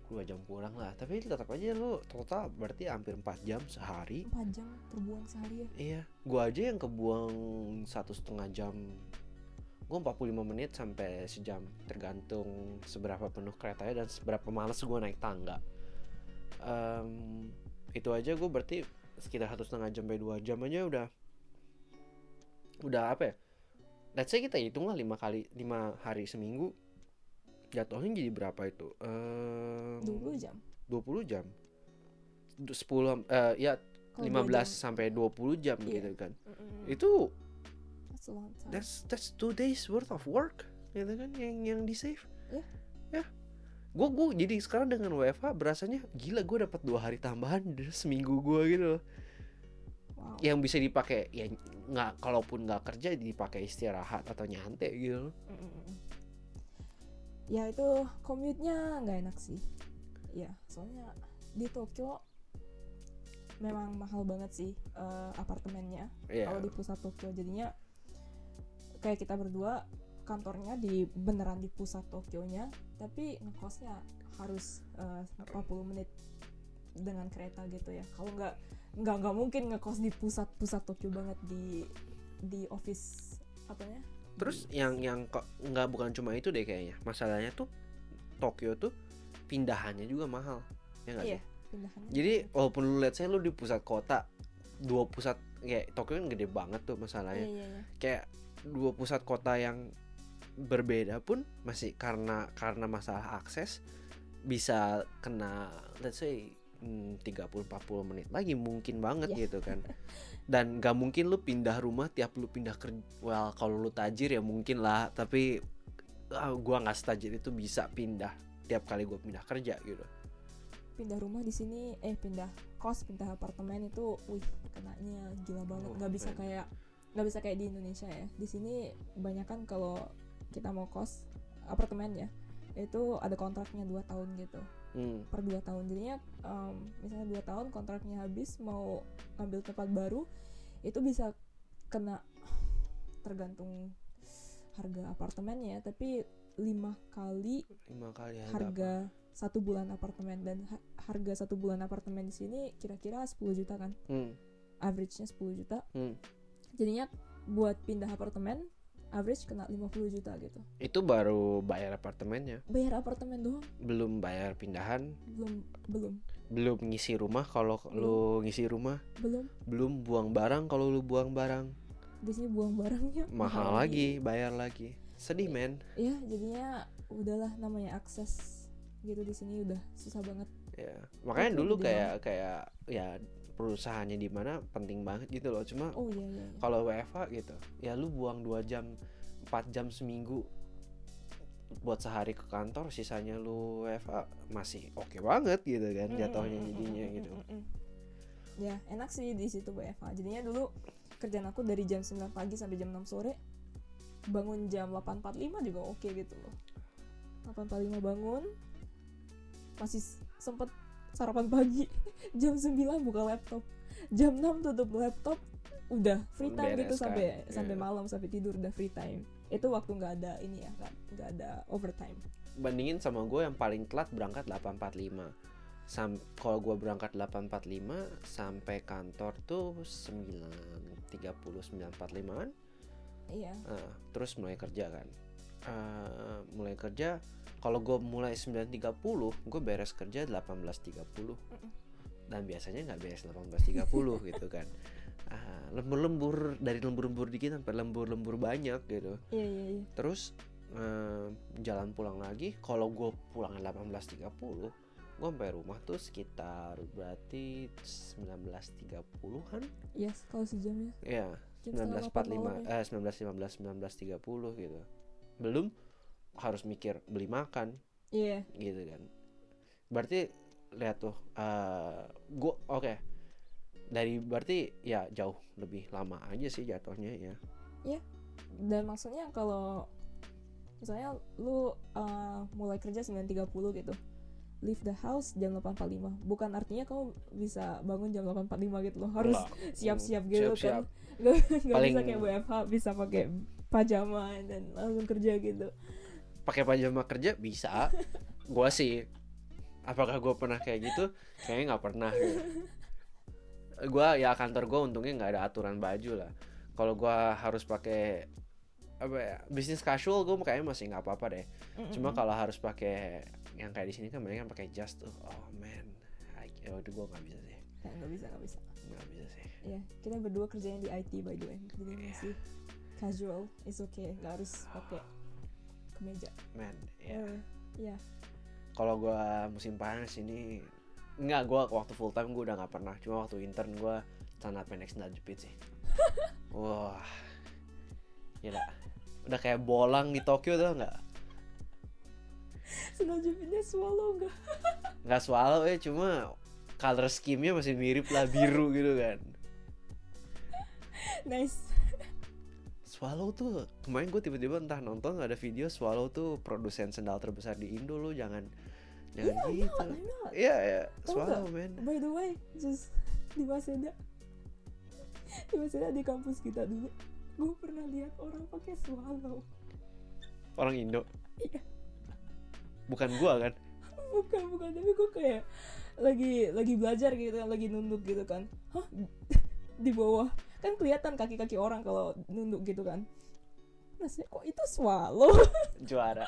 dua jam kurang lah. Tapi tetap aja lu total berarti hampir 4 jam sehari. Empat jam terbuang sehari ya? Iya. Gua aja yang kebuang satu setengah jam. Gua 45 menit sampai sejam. Tergantung seberapa penuh keretanya dan seberapa males gua naik tangga. Em, itu aja gue berarti sekitar satu setengah jam sampai dua jam aja udah udah apa ya? Let's say kita hitung lah lima kali lima hari seminggu jatuhnya jadi berapa itu Em, 20 jam 20 jam Du- 10 eh, ya Kalau 15 dua jam. sampai 20 jam Iya. gitu kan Mm-mm. itu That's a long time. that's that's two days worth of work gitu kan yang yang di save Iya. ya gue gue jadi sekarang dengan WFH berasanya gila gue dapat dua hari tambahan dari seminggu gue gitu loh wow. yang bisa dipakai ya nggak kalaupun nggak kerja dipakai istirahat atau nyantai gitu loh. Mm-mm. Ya itu commute-nya nggak enak sih. Ya soalnya di Tokyo memang mahal banget sih eh, apartemennya. Iya. kalau di pusat Tokyo jadinya kayak kita berdua kantornya di beneran di pusat Tokyonya tapi ngekosnya harus eh, 40 menit dengan kereta gitu ya. Kalau nggak nggak nggak mungkin ngekos di pusat pusat Tokyo banget di di office apanya Terus yang yang kok nggak bukan cuma itu deh kayaknya. Masalahnya tuh Tokyo tuh pindahannya juga mahal. Ya nggak iya sih? pindahannya Jadi walaupun lu lihat saya lu di pusat kota, dua pusat kayak Tokyo kan gede banget tuh iya masalahnya. iya iya Kayak dua pusat kota yang berbeda pun masih karena karena masalah akses bisa kena let's say hmm, 30-40 menit. Lagi mungkin banget Iya. gitu kan. Dan gak mungkin lu pindah rumah tiap lu pindah kerja well kalau lu tajir ya mungkin lah. Tapi ah, gua nggak setajir itu bisa pindah tiap kali gua pindah kerja gitu. Pindah rumah di sini eh pindah kos pindah apartemen itu wih kenanya gila banget. Oh, nggak bisa man. kayak nggak bisa kayak di Indonesia ya. Di sini banyak kan kalau kita mau kos apartemen ya itu ada kontraknya dua tahun gitu hmm. per dua tahun. Jadinya em, misalnya dua tahun kontraknya habis mau ngambil tempat baru itu bisa kena tergantung harga apartemennya tapi lima kali lima kali harga, harga satu bulan apartemen. Dan ha- harga satu bulan apartemen di sini kira-kira 10 juta kan? Hmm, average-nya 10 juta. Hmm. jadinya buat pindah apartemen average kena 50 juta gitu. Itu baru bayar apartemennya? Bayar apartemen doang. Belum bayar pindahan? Belum belum. Belum ngisi rumah kalau lu ngisi rumah? Belum. Belum buang barang kalau lu buang barang. Sini buang barangnya. Mahal lagi bayar lagi. Sedih men. Ya jadinya udahlah namanya akses gitu di sini udah susah banget. Ya makanya Oke, dulu kayak kayak ya perusahaannya di mana penting banget gitu loh. Cuma oh iya iya, iya. kalau WFH gitu ya lu buang dua jam 4 jam seminggu buat sehari ke kantor sisanya lu WFH masih oke banget gitu kan Mm, jatuhnya jadinya mm, gitu. mm, ya enak sih di situ WFH jadinya dulu kerjaan aku dari jam 9 pagi sampai jam 6 sore bangun jam 8.45 juga oke gitu loh. 8.45 bangun masih sempet sarapan pagi. Jam 9 buka laptop. Jam 6 tutup laptop udah free time Beres gitu kan, sampai iya. sampai malam sampai tidur udah free time. Itu waktu nggak ada ini ya nggak nggak ada overtime. Bandingin sama gue yang paling telat berangkat 8.45 Sam kalau gue berangkat 8.45 sampai kantor tuh 9.30 9.45an iya. Ah, terus mulai kerja kan Ah, mulai kerja kalau gue mulai 9.30 gue beres kerja 18.30 dan biasanya nggak beres 18.30 gitu kan. Ah, lembur-lembur dari lembur-lembur dikit sampai lembur-lembur banyak gitu. Iya iya iya. Terus eh, jalan pulang lagi kalau gue pulang 18.30 gue sampai rumah tuh sekitar berarti 19.30an yes kalau sejam ya. Ya delapan malam 19.45 ya. eh 19.15 19.30 gitu belum harus mikir beli makan. Iya. Gitu kan. Berarti lihat tuh eh gue oke. Dari berarti ya jauh lebih lama aja sih jatuhnya ya. Dan maksudnya kalau misalnya lu uh, mulai kerja 9.30 gitu leave the house jam 8.45 bukan artinya kamu bisa bangun jam 8.45 gitu loh. Harus siap-siap Hmm, gitu siap-siap. kan nggak nggak Paling- bisa kayak WFH bisa pakai pajama dan langsung kerja gitu. Pakai pajama kerja bisa. Gua sih apakah gue pernah kayak gitu? Kayaknya nggak pernah. Gitu. gua ya kantor gue untungnya nggak ada aturan baju lah. Kalau gua harus pakai apa ya bisnis casual gue kayaknya masih nggak apa-apa deh. Cuma kalau harus pakai yang kayak di sini kan mereka pakai jas tuh. Oh man. Ya udah gue nggak bisa sih. Nggak bisa nggak bisa. Nggak bisa sih. Ya kita berdua kerjanya di IT by the way. Jadi Iya. masih casual is okay. Nggak harus pakai kemeja. Man ya Or, ya kalau gua musim panas ini nggak gua waktu full time gua udah nggak pernah. Cuma waktu intern gua celana pendek sandal jepit sih. Wah. Gila. Udah kayak bolang di Tokyo tuh nggak sandal jepitnya swallow nggak? Nggak swallow ya cuma color scheme-nya masih mirip lah biru gitu kan. Nice Swallow tuh kemarin gue tiba-tiba entah nonton ada video Swallow tuh produsen sendal terbesar di Indo lo jangan jangan Yeah, gitu iya iya Tau Swallow man By the way, just di Waseda, di Waseda di kampus kita dulu, gue pernah lihat orang pakai swallow. orang Indo Iya. bukan gua kan Bukan bukan, tapi gue kayak lagi lagi belajar gitu kan, lagi nunduk gitu kan. Hah? di bawah kan kelihatan kaki-kaki orang kalau nunduk gitu kan. Rasanya kok itu swallow? juara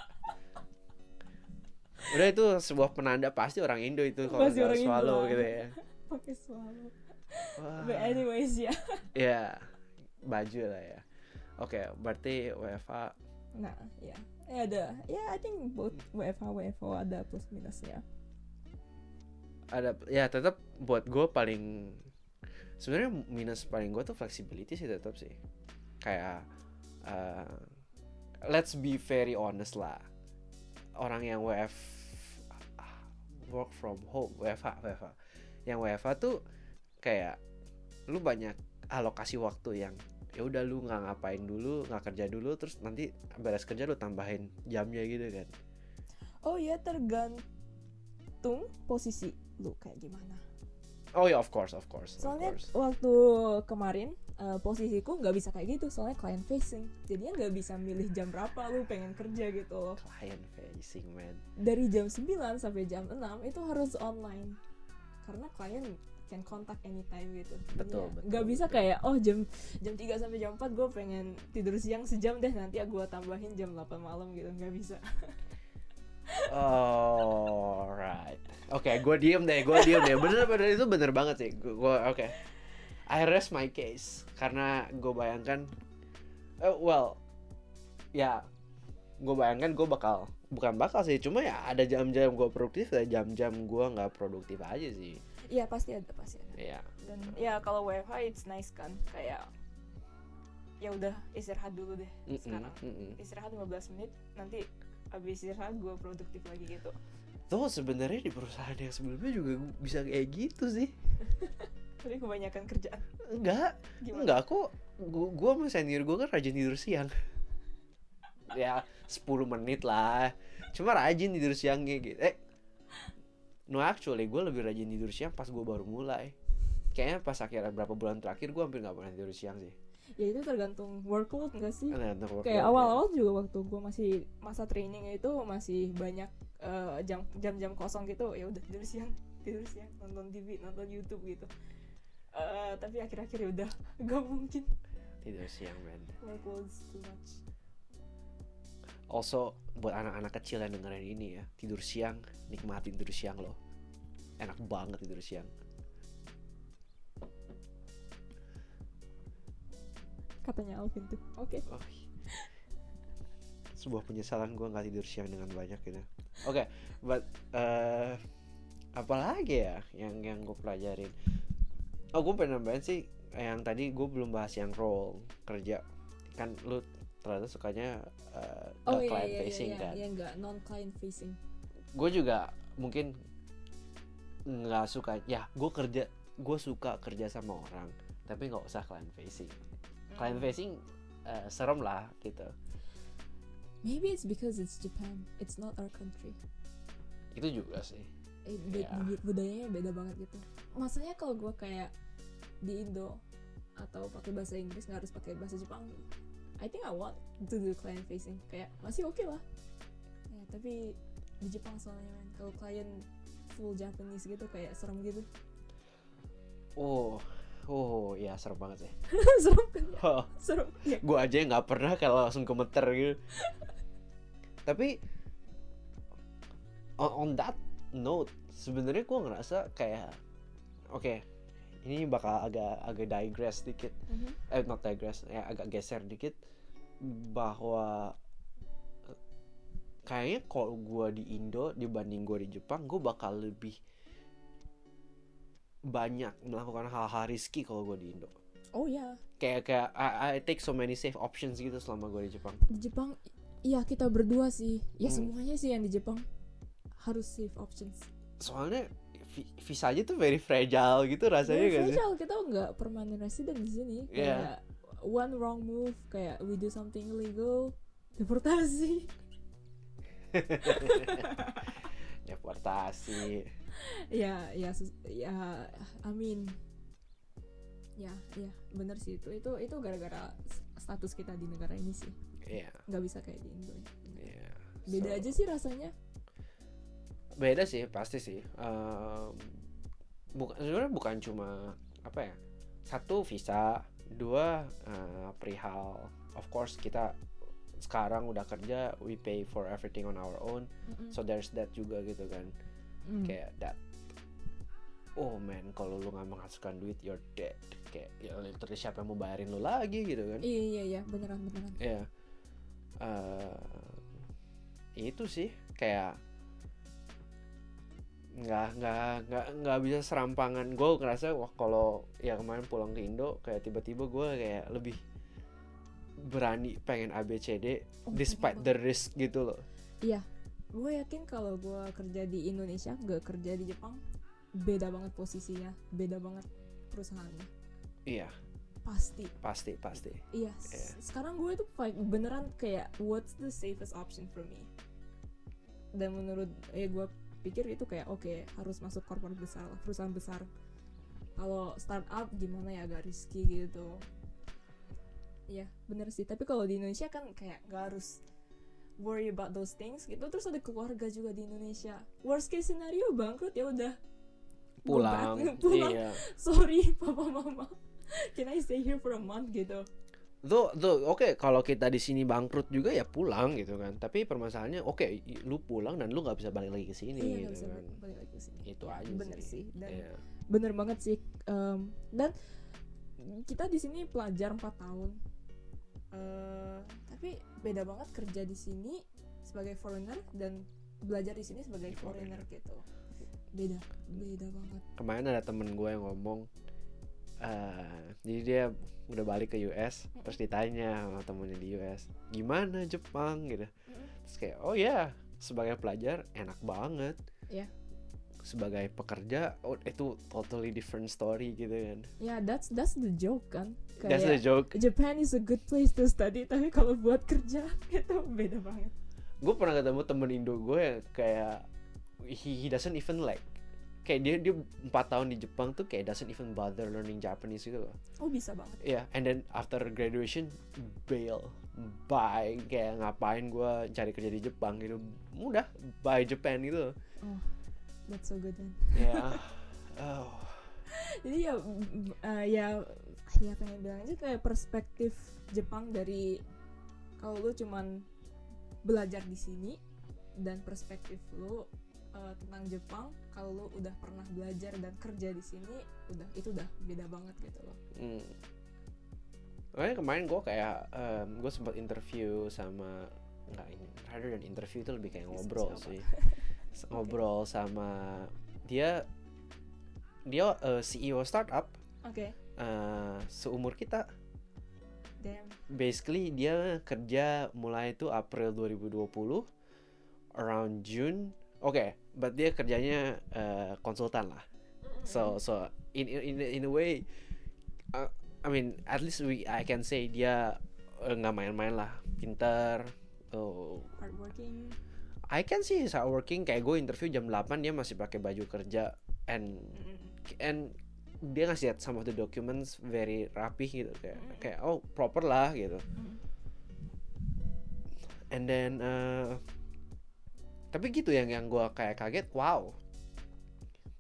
udah itu sebuah penanda pasti orang Indo itu kalau Indo Swallow lah. gitu ya pakai swallow. Wah. But anyways ya. ya baju lah ya oke berarti WFA Nah, ya. Ya ada. Ya, I think both WFH WFO ada plus minusnya. ada ya tetap buat gue paling sebenarnya minus paling gue tuh flexibility sih tetap sih. Kayak uh, let's be very honest lah. Orang yang WF work from home WFH WFH yang WFH tuh kayak lu banyak alokasi waktu yang ya udah lu nggak ngapain dulu nggak kerja dulu terus nanti beres kerja lu tambahin jamnya gitu kan. Oh ya tergantung posisi lu kayak gimana. Oh ya of course of course of Soalnya course. waktu kemarin eh, posisiku nggak bisa kayak gitu soalnya client facing. Jadinya nggak bisa milih jam berapa lu pengen kerja gitu loh. client facing man Dari jam 9 sampai jam 6 itu harus online. Karena klien can contact anytime gitu. Betul, betul, Nggak bisa betul. kayak oh jam jam 3 sampai jam 4 gue pengen tidur siang sejam deh nanti gue tambahin jam 8 malam gitu. nggak bisa. Alright. Oke, gue diem deh, gue diem deh. Bener-bener itu bener banget sih. Gue oke. I rest my case karena gue bayangkan, eh, well, ya, gue bayangkan gue bakal bukan bakal sih, cuma ya ada jam-jam gue produktif, ada jam-jam gue nggak produktif aja sih. Iya pasti ada pasti ada. Ya, dan ya kalau WFH it's nice kan kayak ya udah istirahat dulu deh Mm-mm, sekarang mm-mm. istirahat 15 menit nanti abis istirahat gue produktif lagi gitu. Tuh sebenarnya di perusahaan yang sebelumnya juga bisa kayak gitu sih. tapi kebanyakan kerjaan. Enggak, gimana? Enggak kok gua, gua sama senior gua kan rajin tidur siang. Ya 10 menit lah. Cuma rajin tidur siangnya gitu Eh. No actually gue lebih rajin tidur siang pas gue baru mulai. Kayaknya pas akhirnya berapa bulan terakhir gue hampir nggak pernah tidur siang sih ya itu tergantung workload enggak sih? Untuk kayak workload, awal-awal juga waktu gue masih masa training itu masih banyak eh, jam jam-jam kosong gitu. Ya udah tidur siang tidur siang nonton TV nonton YouTube gitu. Eh, tapi akhir-akhir ya udah gak mungkin. Ya. tidur siang man workloads too much. Also buat anak-anak kecil yang dengerin ini ya tidur siang nikmatin tidur siang loh enak banget tidur siang katanya Alvin tuh. Oke. Oh, sebuah penyesalan gue nggak tidur siang dengan banyak gitu. Oke, but eh apa lagi ya yang yang gue pelajarin? Oh, gue pengen nambahin sih yang tadi gue belum bahas yang role kerja. Kan lu ternyata sukanya eh, oh iya client iya facing iya. kan. iya enggak non client facing. Gue juga mungkin nggak suka ya gue kerja gue suka kerja sama orang tapi nggak usah client facing client facing eh, serem lah gitu. Maybe it's because it's Japan. It's not our country. Itu juga sih. Eh, bu- budayanya beda banget gitu. Maksudnya kalau gue kayak di Indo atau pakai bahasa Inggris nggak harus pakai bahasa Jepang. I think I want to do client facing. Kayak masih oke lah. Ya tapi di Jepang soalnya man. Kalau klien full Japanese gitu kayak serem gitu. Oh, oh, ya serem banget sih. serem kan? Oh, serem ya gue aja nggak pernah kalau langsung gemeter gitu. Tapi on, on that note, sebenarnya gue ngerasa kayak, oke, ini bakal agak agak digress dikit, Mhm. eh not digress, ya agak geser dikit, bahwa eh, kayaknya kalau gue di Indo dibanding gue di Jepang, gue bakal lebih banyak melakukan hal-hal risky kalau gue di Indo oh ya kayak kayak I, I take so many safe options gitu selama gue di Jepang di Jepang iya kita berdua sih ya Hmm. semuanya sih yang di Jepang harus safe options soalnya vi- visa aja tuh very fragile gitu rasanya Very gak sih kita nggak permanent resident di sini. Iya. Kayak one wrong move, kayak we do something illegal, deportasi. deportasi ya, ya, ya, I mean, ya, ya, bener sih itu, itu, itu gara-gara status kita di negara ini sih, nggak bisa kayak di Indo. ya. iya Beda So, aja sih rasanya. beda sih pasti sih Em, bukan sebenarnya bukan cuma apa ya satu visa dua eh, perihal of course kita sekarang udah kerja we pay for everything on our own Mm-mm. so there's that juga gitu kan Mm. kayak that oh man kalau lu nggak menghasilkan duit you're dead. Kayak ya literally siapa yang mau bayarin lu lagi gitu kan? Iya, iya, iya, beneran, beneran. ya Eh, itu sih kayak nggak nggak nggak nggak bisa serampangan. Gue ngerasa wah kalau ya kemarin pulang ke Indo kayak tiba-tiba gue kayak lebih berani pengen ABCD Oh, despite the risk gitu loh Gue yakin kalau gue kerja di Indonesia, nggak kerja di Jepang, beda banget posisinya, beda banget perusahaannya. iya Pasti. pasti pasti Iya, Iya. sekarang gue fight beneran kayak what's the safest option for me? Dan menurut ya gue pikir itu kayak oke harus masuk corporate besar lah, perusahaan besar. Kalau startup gimana ya agak risky gitu. Iya, bener sih. Tapi kalau di Indonesia kan kayak gak harus worry about those things gitu. Terus ada keluarga juga di Indonesia. Worst case scenario bangkrut ya udah. Pulang back, pulang. iya Sorry papa mama. Can I stay here for a month gitu? Tuh, tuh, oke kalau kita di sini bangkrut juga ya pulang gitu kan. Tapi permasalahannya oke i- lu pulang dan lu nggak bisa balik lagi ke sini iya gitu bisa kan. balik, lagi ke sini Itu aja bener sih. sih dan Iya. bener banget sih Em, dan kita di sini pelajar 4 tahun Eh, tapi beda banget kerja di sini sebagai foreigner dan belajar di sini sebagai foreigner gitu. Beda beda banget. Kemarin ada temen gue yang ngomong eh jadi dia udah balik ke US terus ditanya sama temennya di US gimana Jepang? gitu. Terus kayak oh ya sebagai pelajar enak banget. Iya. Sebagai pekerja oh itu totally different story gitu kan. Ya that's that's the joke kan. That's the kayak joke. Japan is a good place to study tapi kalau buat kerja itu beda banget. Gue pernah ketemu temen Indo gue yang kayak he, he doesn't even like kayak dia dia empat tahun di Jepang tuh kayak doesn't even bother learning Japanese gitu loh. Oh bisa banget. Iya, and then after graduation bail, bye, kayak ngapain gue cari kerja di Jepang gitu, mudah, bye Japan gitu. oh that's so good man. Ya, oh, jadi ya eh, ya ya pengen bilang aja kayak perspektif Jepang dari kalau lu cuman belajar di sini dan perspektif lu eh, tentang Jepang kalau lu udah pernah belajar dan kerja di sini udah itu udah beda banget gitu loh. Hmm. Makanya kemarin gue kayak, gue sempat interview sama nggak ini, rather than interview itu lebih kayak ngobrol sih, ngobrol sama dia, dia eh, CEO startup. Oke. Eh, seumur kita. damn. Basically dia kerja mulai itu April 2020 around June. Oke but dia kerjanya eh, konsultan lah. So so in in in, a way uh, I mean at least we I can say dia nggak main-main lah. Pinter oh hardworking I can see he's hardworking kayak gue interview jam 8 dia masih pakai baju kerja and and dia ngasih lihat some of the documents very rapih gitu kayak Mm. kayak oh proper lah gitu Mm. and then uh, tapi gitu yang yang gue kayak kaget wow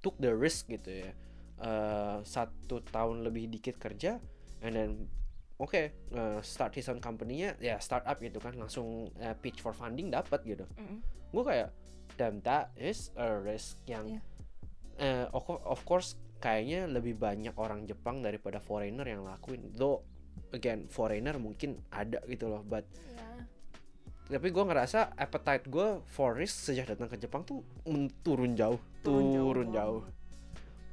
took the risk gitu ya Eh, satu tahun lebih dikit kerja and then oke uh, start his own company-nya ya startup gitu kan langsung uh, pitch for funding dapat gitu Mm-mm. Gue kayak damn that is a risk yang Iya. eh, of, cour- of course kayaknya lebih banyak orang Jepang daripada foreigner yang lakuin. Though again foreigner mungkin ada gitu loh but ya tapi gue ngerasa appetite gue for risk sejak datang ke Jepang tuh turun jauh Turun jauh turun jauh. Banget.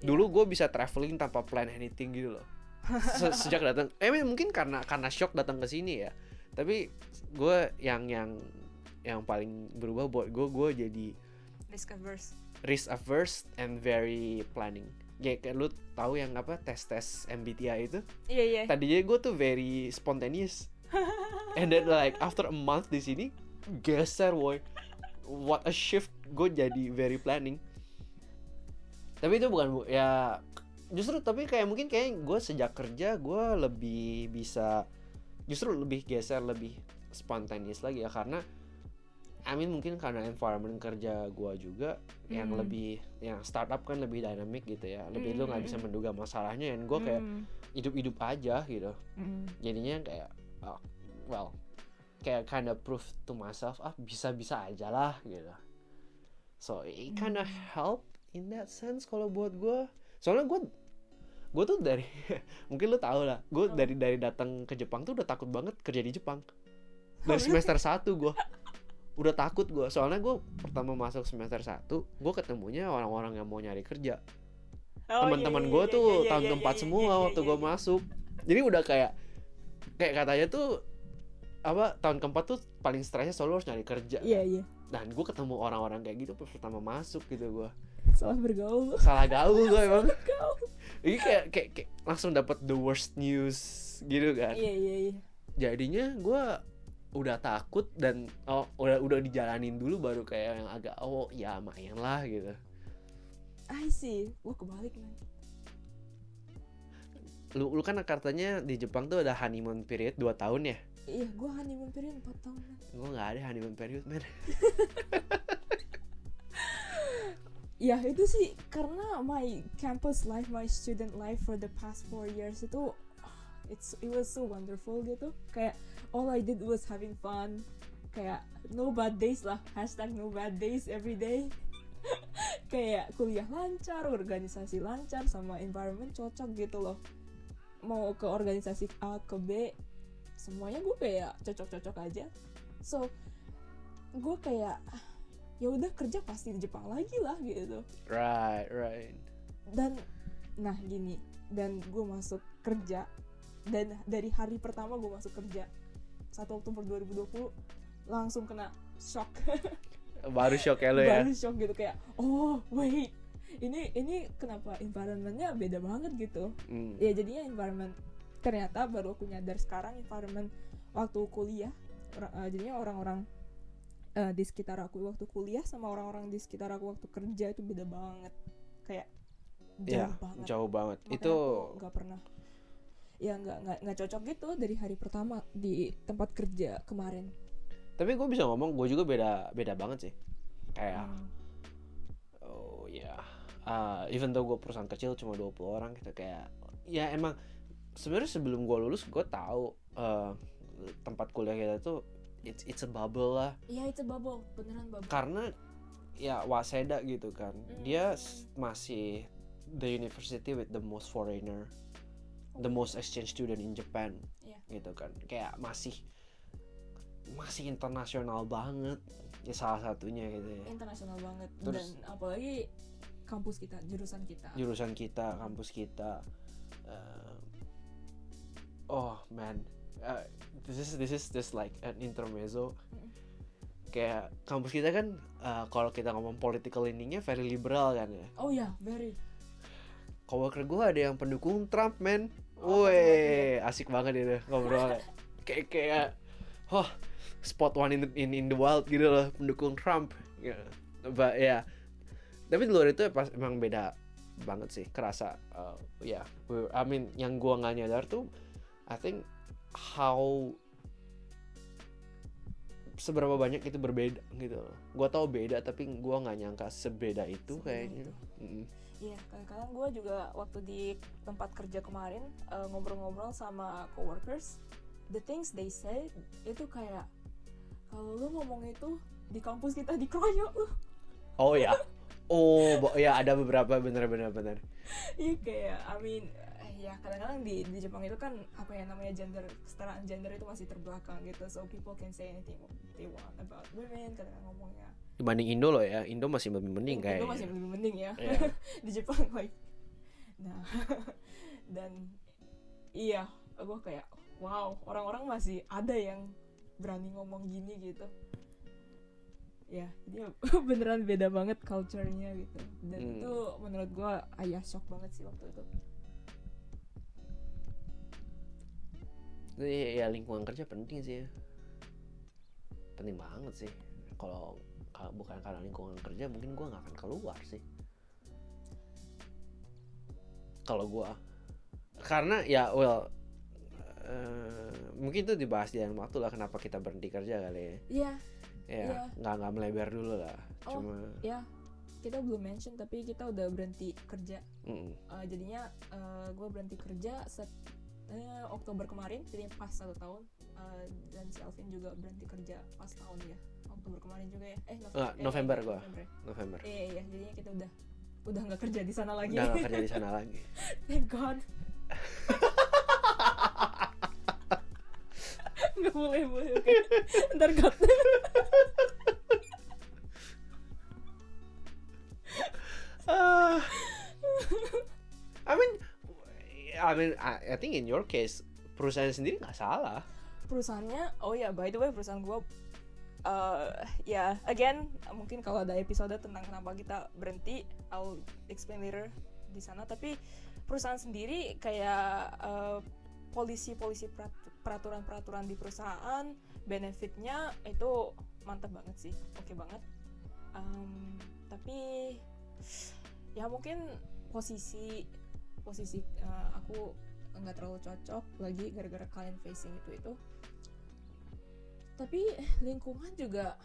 dulu gue bisa traveling tanpa plan anything gitu loh. Se- sejak datang eh mungkin karena karena shock datang ke sini ya. Tapi gue yang yang yang paling berubah buat gue gue jadi risk averse. risk averse and very planning. Ya kayak lu tahu yang apa tes tes MBTI itu? Iya iya. Tadinya gue tuh very spontaneous. And then like after a month di sini geser boy what a shift. Gue jadi very planning. Tapi itu bukan bu- ya justru tapi kayak mungkin kayak gue sejak kerja gue lebih bisa justru lebih geser lebih spontaneous lagi ya. Karena I mean mungkin karena environment kerja gue juga yang Hmm. lebih yang startup kan lebih dynamic gitu ya lebih lu nggak bisa Hmm. menduga masalahnya dan gue kayak Mm. hidup-hidup aja gitu Mm. jadinya kayak oh, well kayak kind of prove to myself ah bisa-bisa aja lah gitu so it kind of help in that sense kalau buat gue soalnya gue gue tuh dari mungkin lu tau lah gue Apa? dari dari datang ke Jepang tuh udah takut banget kerja di Jepang Oh, dari semester 1 gue udah takut gue soalnya gue pertama masuk semester 1 gue ketemunya orang-orang yang mau nyari kerja. Oh, teman-teman iya, gue iya, tuh iya, iya, tahun iya, keempat iya, semua iya, waktu iya, gue iya. masuk. Jadi udah kayak kayak katanya tuh apa tahun keempat tuh paling stresnya selalu harus nyari kerja iya iya. Dan gue ketemu orang-orang kayak gitu pertama masuk gitu gue salah bergaul. Salah gaul gue emang. ini kayak, kayak kayak langsung dapat the worst news gitu kan. Iya iya iya. Jadinya gue udah takut dan oh udah udah dijalanin dulu baru kayak yang agak oh ya lumayan lah gitu. I see. Wah kebalik man lu lu kan katanya di Jepang tuh ada honeymoon period 2 tahun ya? Iya gue honeymoon period 4 tahun gue nggak ada honeymoon period man ya itu sih karena my campus life my student life for the past four years itu ah, it's it was so wonderful gitu. Kayak all I did was having fun. Kayak no bad days lah. Hashtag no bad days every day. Kayak kuliah lancar organisasi lancar sama environment cocok gitu loh. Mau ke organisasi A ke B semuanya gue kayak cocok-cocok aja. So gue kayak ya udah kerja pasti di Jepang lagi lah gitu. Right right. Dan nah gini dan gue masuk kerja dan dari hari pertama gue masuk kerja 1 Oktober 2020 langsung kena shock. Baru shock ya lo ya? Baru shock gitu kayak oh wait ini ini kenapa environmentnya beda banget gitu? Hmm. ya jadinya environment ternyata baru aku nyadar sekarang environment waktu kuliah eh, jadinya orang-orang eh, di sekitar aku waktu kuliah sama orang-orang di sekitar aku waktu kerja itu beda banget. Kayak jauh Iya, banget. jauh banget. Makanya itu nggak pernah ya nggak nggak nggak cocok gitu dari hari pertama di tempat kerja kemarin tapi gue bisa ngomong gue juga beda beda banget sih. Kayak Hmm. oh ya uh, even though gue perusahaan kecil cuma 20 orang gitu kayak ya emang sebenarnya sebelum gue lulus gue tahu uh, tempat kuliah kita tuh it's it's a bubble lah Iya itu bubble beneran bubble karena ya Waseda gitu kan Hmm. dia masih the university with the most foreigner the most exchange student in Japan. Iya. gitu kan. Kayak masih masih internasional banget. Ya salah satunya gitu ya. Internasional banget. Terus- dan apalagi kampus kita jurusan kita. Jurusan kita kampus kita uh, oh man. Uh, this is this is just like an intermezzo. Mm. kayak kampus kita kan uh, kalau kita ngomong political leaningnya very liberal kan ya. Oh ya very. Coworker gue ada yang pendukung Trump men Oh, Woi, asik banget itu ngobrol kayak kayak oh spot one in the, in, in the wild gitu loh pendukung Trump ya but ya tapi di luar itu pas emang beda banget sih kerasa uh, ya we- I mean yang gua nggak nyadar tuh I think how seberapa banyak itu berbeda gitu loh. Gua tahu beda tapi gua nggak nyangka sebeda itu kayaknya. Mm. Iya, kadang-kadang gue juga waktu di tempat kerja kemarin eh, ngobrol-ngobrol sama coworkers, the things they say itu kayak kalau lu ngomong itu di kampus kita dikeroyok lu. Oh ya. Oh, bo- ya ada beberapa bener-bener bener. Iya kayak, I mean, ya kadang-kadang di di Jepang itu kan apa ya namanya gender kesetaraan gender itu masih terbelakang gitu, so people can say anything they want about women, kadang-kadang ngomongnya. Dibanding Indo loh ya, Indo masih lebih mending Itu kayaknya. masih lebih mending ya. Iya. di Jepang like nah dan iya gue kayak wow orang-orang masih ada yang berani ngomong gini gitu ya dia beneran beda banget culture-nya gitu dan Hmm. itu menurut gue ayah shock banget sih waktu itu ya lingkungan kerja penting sih ya. Penting banget sih. Kalau kalau bukan karena lingkungan kerja mungkin gua nggak akan keluar sih. Kalau gua karena ya well eh, mungkin itu dibahas di lain waktu lah kenapa kita berhenti kerja kali ya. iya Ya, Iya. nggak nggak melebar dulu lah. Oh. Cuma ya kita belum mention tapi kita udah berhenti kerja mm, Eh, jadinya gue berhenti kerja set eh, Oktober kemarin jadi pas satu tahun Eh, dan si Alvin juga berhenti kerja pas tahun ya Oktober kemarin juga ya eh Ah, eh, November eh, gua. November ya. November. iya iya jadinya kita udah udah nggak kerja di sana lagi Udah nggak kerja di sana lagi. thank God nggak boleh boleh oke ntar cut Ah. I mean, I mean, I, I think in your case perusahaan sendiri nggak salah. Perusahaannya oh ya by the way perusahaan gue uh, ya again mungkin kalau ada episode tentang kenapa kita berhenti I'll explain later di sana. Tapi perusahaan sendiri kayak uh, polisi-polisi perat- peraturan-peraturan di perusahaan benefitnya itu mantap banget sih oke banget. Um, tapi ya mungkin posisi posisi uh, aku nggak terlalu cocok lagi gara-gara client facing itu itu tapi lingkungan juga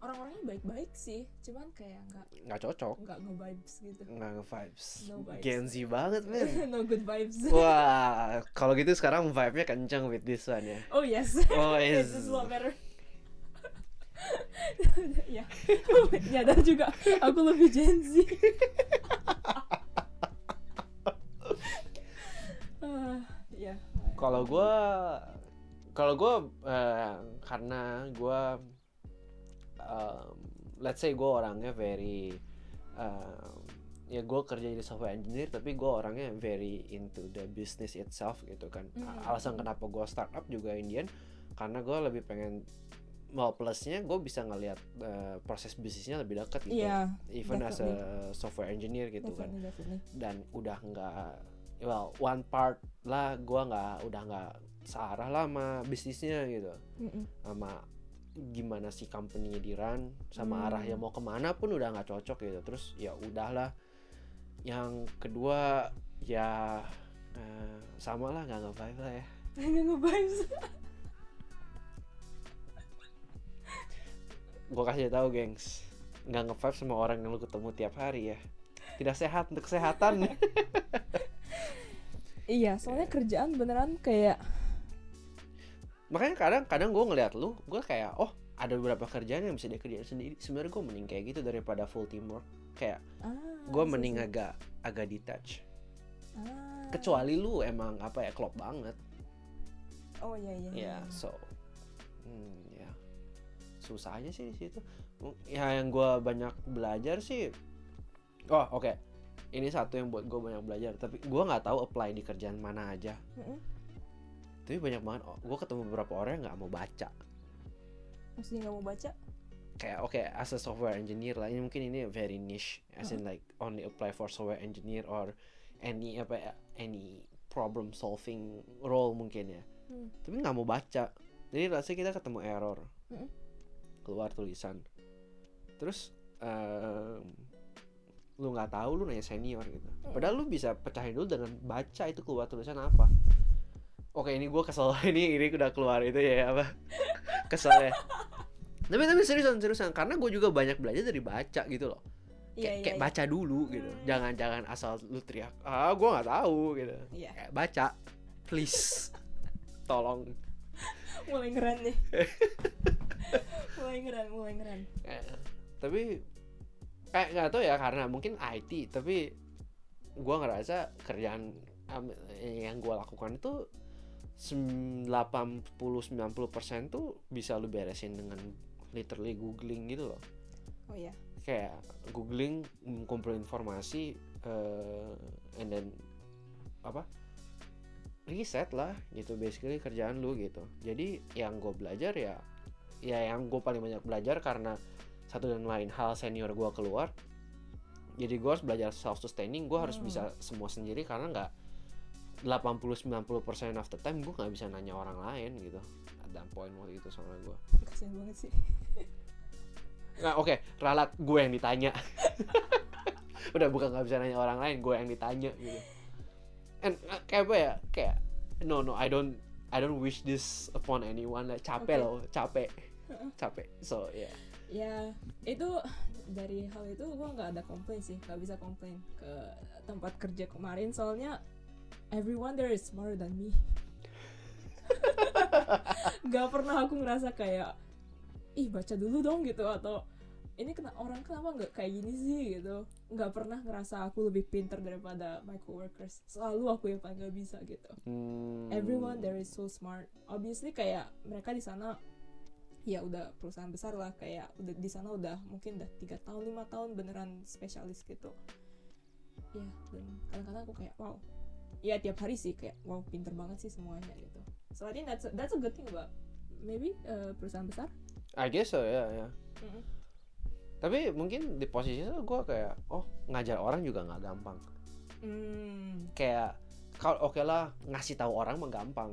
orang-orangnya baik-baik sih cuman kayak nggak Nggak cocok, nggak nge-vibes gitu nggak nge-vibes. No vibes. Gen Z banget, men. no good vibes Wah, kalau gitu sekarang vibe-nya kenceng with this one ya. oh yes Oh, this is. a lot better ya nyadar juga aku lebih Gen Z Ah, ya Kalau gua kalau gua eh, karena gua um, let's say gua orangnya very um, ya gue kerja jadi software engineer tapi gue orangnya very into the business itself gitu kan Mhm. alasan kenapa gue startup juga Indian karena gue lebih pengen well plusnya gue bisa ngelihat eh, proses bisnisnya lebih dekat gitu Iya, even as a software engineer gitu kan definitely, definitely. dan udah nggak well one part lah gue nggak udah nggak searah lah sama bisnisnya gitu. Mm-mm. sama gimana si company di run sama Hmm. arahnya mau ke mana pun udah nggak cocok gitu. Terus ya udahlah. Yang kedua ya eh, sama lah nggak nge-vibe lah ya. Nggak nge-vibes. Gue kasih tahu gengs. Nggak nge-vibe sama orang yang lu ketemu tiap hari ya. Tidak sehat untuk kesehatan. Iya soalnya kerjaan beneran kayak makanya kadang kadang gue ngeliat lu gue kayak oh ada beberapa kerjaan yang bisa dia kerjain sendiri. Sebenarnya gue mending kayak gitu daripada full teamwork. Kayak ah, gue mending agak agak detach. Ah. kecuali lu emang apa ya klop banget. Oh iya iya ya iya. so hmm, ya. Susah aja sih di situ. Ya yang gue banyak belajar sih oh oke. Ini satu yang buat gue banyak belajar tapi gue nggak tahu apply di kerjaan mana aja. Mm-mm. Tapi banyak banget gue ketemu beberapa orang yang nggak mau baca. Maksudnya nggak mau baca? Kayak oke as a software engineer lah ini mungkin ini very niche as in like only apply for software engineer or any apa any problem solving role mungkin ya. Hmm. tapi nggak mau baca. Jadi say kita ketemu error. Mm-mm. keluar tulisan. Terus em, lu nggak tahu lu nanya senior gitu. Padahal lu bisa pecahin dulu dengan baca itu keluar tulisan apa oke ini gue kesel. Ini ini udah keluar itu ya apa? Kesel ya. Tapi tapi seriusan seriusan. Karena gue juga banyak belajar dari baca gitu loh. Iya kayak, iya kayak iya. baca dulu gitu. Hmm. jangan jangan asal lu teriak ah gue nggak tahu gitu. Iya. kayak baca. Please. Tolong. Mulai ngeren nih. Mulai ngeren mulai ngeren Eh, tapi kayak nggak tahu ya karena mungkin IT tapi gua ngerasa kerjaan yang gua lakukan itu 80-90% tuh bisa lu beresin dengan literally googling gitu loh. Oh iya. Kayak googling kumpulin informasi eh, and then apa riset lah gitu basically kerjaan lu gitu. Jadi yang gue belajar ya ya yang gue paling banyak belajar karena satu dan lain hal senior gue keluar jadi gue harus belajar self sustaining gue harus Hmm. bisa semua sendiri karena nggak 80-90% of the time gue nggak bisa nanya orang lain gitu ada poin waktu itu sama gue kasian banget sih Nggak, oke, ralat gue yang ditanya. Udah bukan nggak bisa nanya orang lain, gue yang ditanya gitu. And uh, kayak apa ya? Kayak no no, I don't I don't wish this upon anyone. Like, capek Oke. loh, capek, capek. So ya, ya itu dari hal itu gue nggak ada komplain sih nggak bisa komplain ke tempat kerja kemarin soalnya everyone there is smarter than me. Nggak pernah aku ngerasa kayak ih baca dulu dong gitu. Atau ini kena orang kenapa nggak kayak gini sih? Gitu. Nggak pernah ngerasa aku lebih pinter daripada my coworkers. Selalu aku yang paling nggak bisa gitu. Hmm, everyone there is so smart. Obviously kayak mereka di sana ya udah perusahaan besar lah. Kayak udah di sana udah mungkin udah tiga tahun lima tahun beneran spesialis gitu. Ya dan kadang-kadang aku kayak wow ya tiap hari sih kayak wow pinter banget sih semuanya gitu so I think that's a, that's a good thing about maybe uh, perusahaan besar I guess so ya ya. Mm-mm. Tapi mungkin di posisi itu gue kayak oh ngajar orang juga nggak gampang. hmm, Kayak kalau oke lah ngasih tahu orang mah gampang.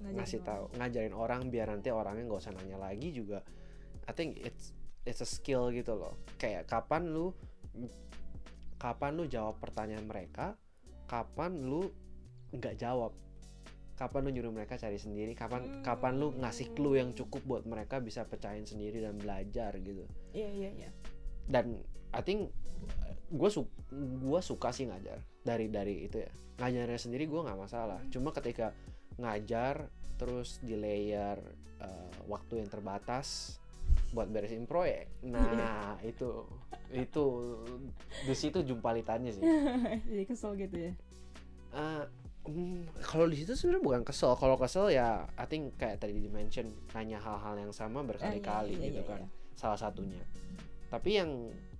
ngajarin ngasih tahu ngajarin orang biar nanti orangnya nggak usah nanya lagi juga I think it's it's a skill gitu loh kayak kapan lu kapan lu jawab pertanyaan mereka kapan lu nggak jawab? Kapan lu nyuruh mereka cari sendiri? Kapan Hmm. kapan lu ngasih clue yang cukup buat mereka bisa pecahin sendiri dan belajar gitu? Iya iya iya. Dan I think gue su gua suka sih ngajar. Dari dari itu ya. Ngajarnya sendiri gue nggak masalah. Cuma ketika ngajar terus di layer eh, waktu yang terbatas buat beresin proyek. Nah itu itu di situ jumpalitannya sih. Jadi kesel gitu ya? Eh, hmm, kalau di situ sebenarnya bukan kesel. Kalau kesel ya I think kayak tadi di mention nanya hal-hal yang sama berkali-kali Ah, iya, iya, gitu iya, kan. iya. salah satunya. Tapi yang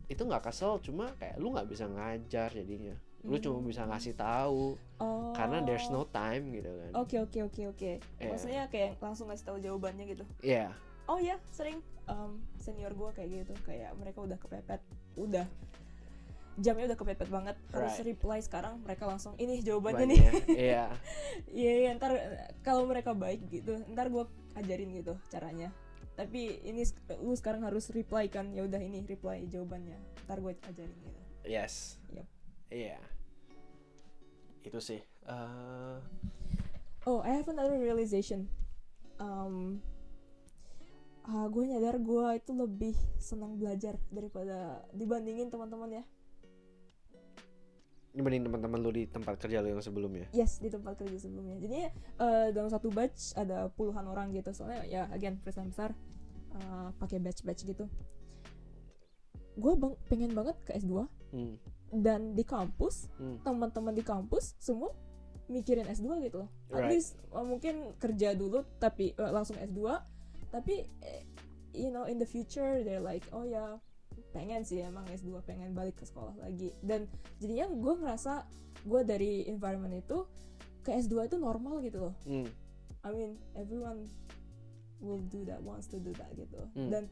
itu nggak kesel cuma kayak lu nggak bisa ngajar jadinya. Lu cuma Hmm. bisa ngasih tahu. Oh. karena there's no time gitu kan. Oke oke oke oke. Iya. Maksudnya kayak langsung ngasih tahu jawabannya gitu. Iya, Oh ya sering um, senior gue kayak gitu kayak mereka udah kepepet, udah jamnya udah kepepet banget harus Right. reply sekarang mereka langsung ini jawabannya banyak. nih. iya Iya iya ntar kalau mereka baik gitu ntar gue ajarin gitu caranya. Tapi ini lu sekarang harus reply kan ya udah ini reply jawabannya. Ntar gue ajarin gitu. yes Yep. Iya. Itu sih. Eh, Oh, I have another realization. Um, ah, gue nyadar gue itu lebih senang belajar daripada dibandingin teman-teman ya. dibanding teman-teman lu di tempat kerja lu yang sebelumnya. Yes, di tempat kerja sebelumnya. Jadi eh, dalam satu batch ada puluhan orang gitu. Soalnya ya again perusahaan besar eh, pakai batch-batch gitu. Gue bang pengen banget ke S2 Hmm. dan di kampus Hmm. teman-teman di kampus semua mikirin S2 gitu loh. At Right. least uh, mungkin kerja dulu tapi uh, langsung S2. Tapi eh, you know in the future they're like oh ya pengen sih emang S2 pengen balik ke sekolah lagi. Dan jadinya gue ngerasa gue dari environment itu ke S2 itu normal gitu loh. Hmm. I mean everyone will do that wants to do that gitu. Hmm. Dan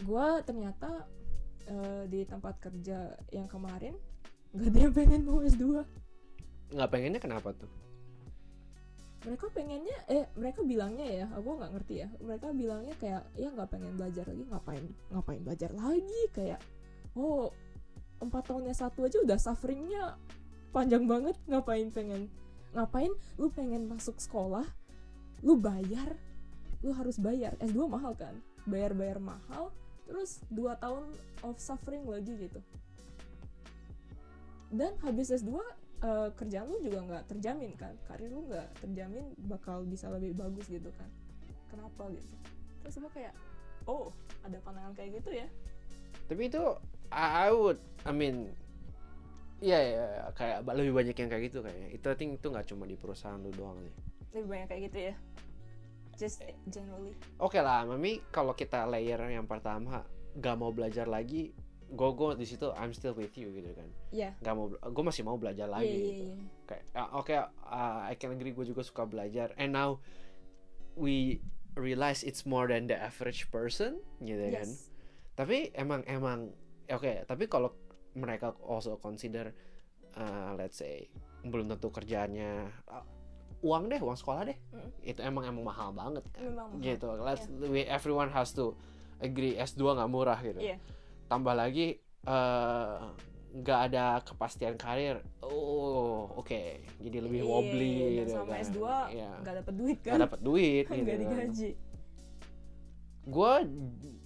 gue ternyata uh, di tempat kerja yang kemarin gak ada yang pengen mau S2 Nggak pengennya kenapa tuh? Mereka pengennya eh mereka bilangnya ya aku nggak ngerti ya mereka bilangnya kayak ya nggak pengen belajar lagi ngapain ngapain belajar lagi? Kayak oh empat tahunnya satu aja udah sufferingnya panjang banget ngapain pengen ngapain lu pengen masuk sekolah lu bayar lu harus bayar. S2 mahal kan? Bayar bayar mahal terus dua tahun of suffering lagi gitu. Dan habis S2 eh, kerjaan lu juga nggak terjamin kan? Karir lu nggak terjamin bakal bisa lebih bagus gitu kan? Kenapa gitu? Terus gue kayak oh ada pandangan kayak gitu ya? Tapi itu I I would I mean Iya ya kayak ba- lebih banyak yang kayak gitu kayaknya. Itu I think itu nggak cuma di perusahaan lu doang sih. lebih banyak kayak gitu ya? Just generally. Oke lah, Mami kalau kita layer yang pertama gak mau belajar lagi, gue gue di situ I'm still with you gitu kan. ya Gak mau, gue masih mau belajar lagi. iya gitu. iya Kayak ah, oke, uh, I can agree gue juga suka belajar. And now we realize it's more than the average person gitu kan. yes Tapi emang emang oke, tapi kalau mereka also consider uh, let's say belum tentu kerjaannya uh, uang deh, uang sekolah deh. Mm. Itu emang emang mahal banget kan. Memang mahal, Gitu. Let's we, everyone has to agree S2 nggak murah gitu. Iya. Tambah lagi eh, nggak ada kepastian karir. Oh, oke. Jadi lebih Iya, wobbly gitu sama kan. S2 Iya. nggak dapet duit kan Nggak dapat duit gitu. nggak digaji Gua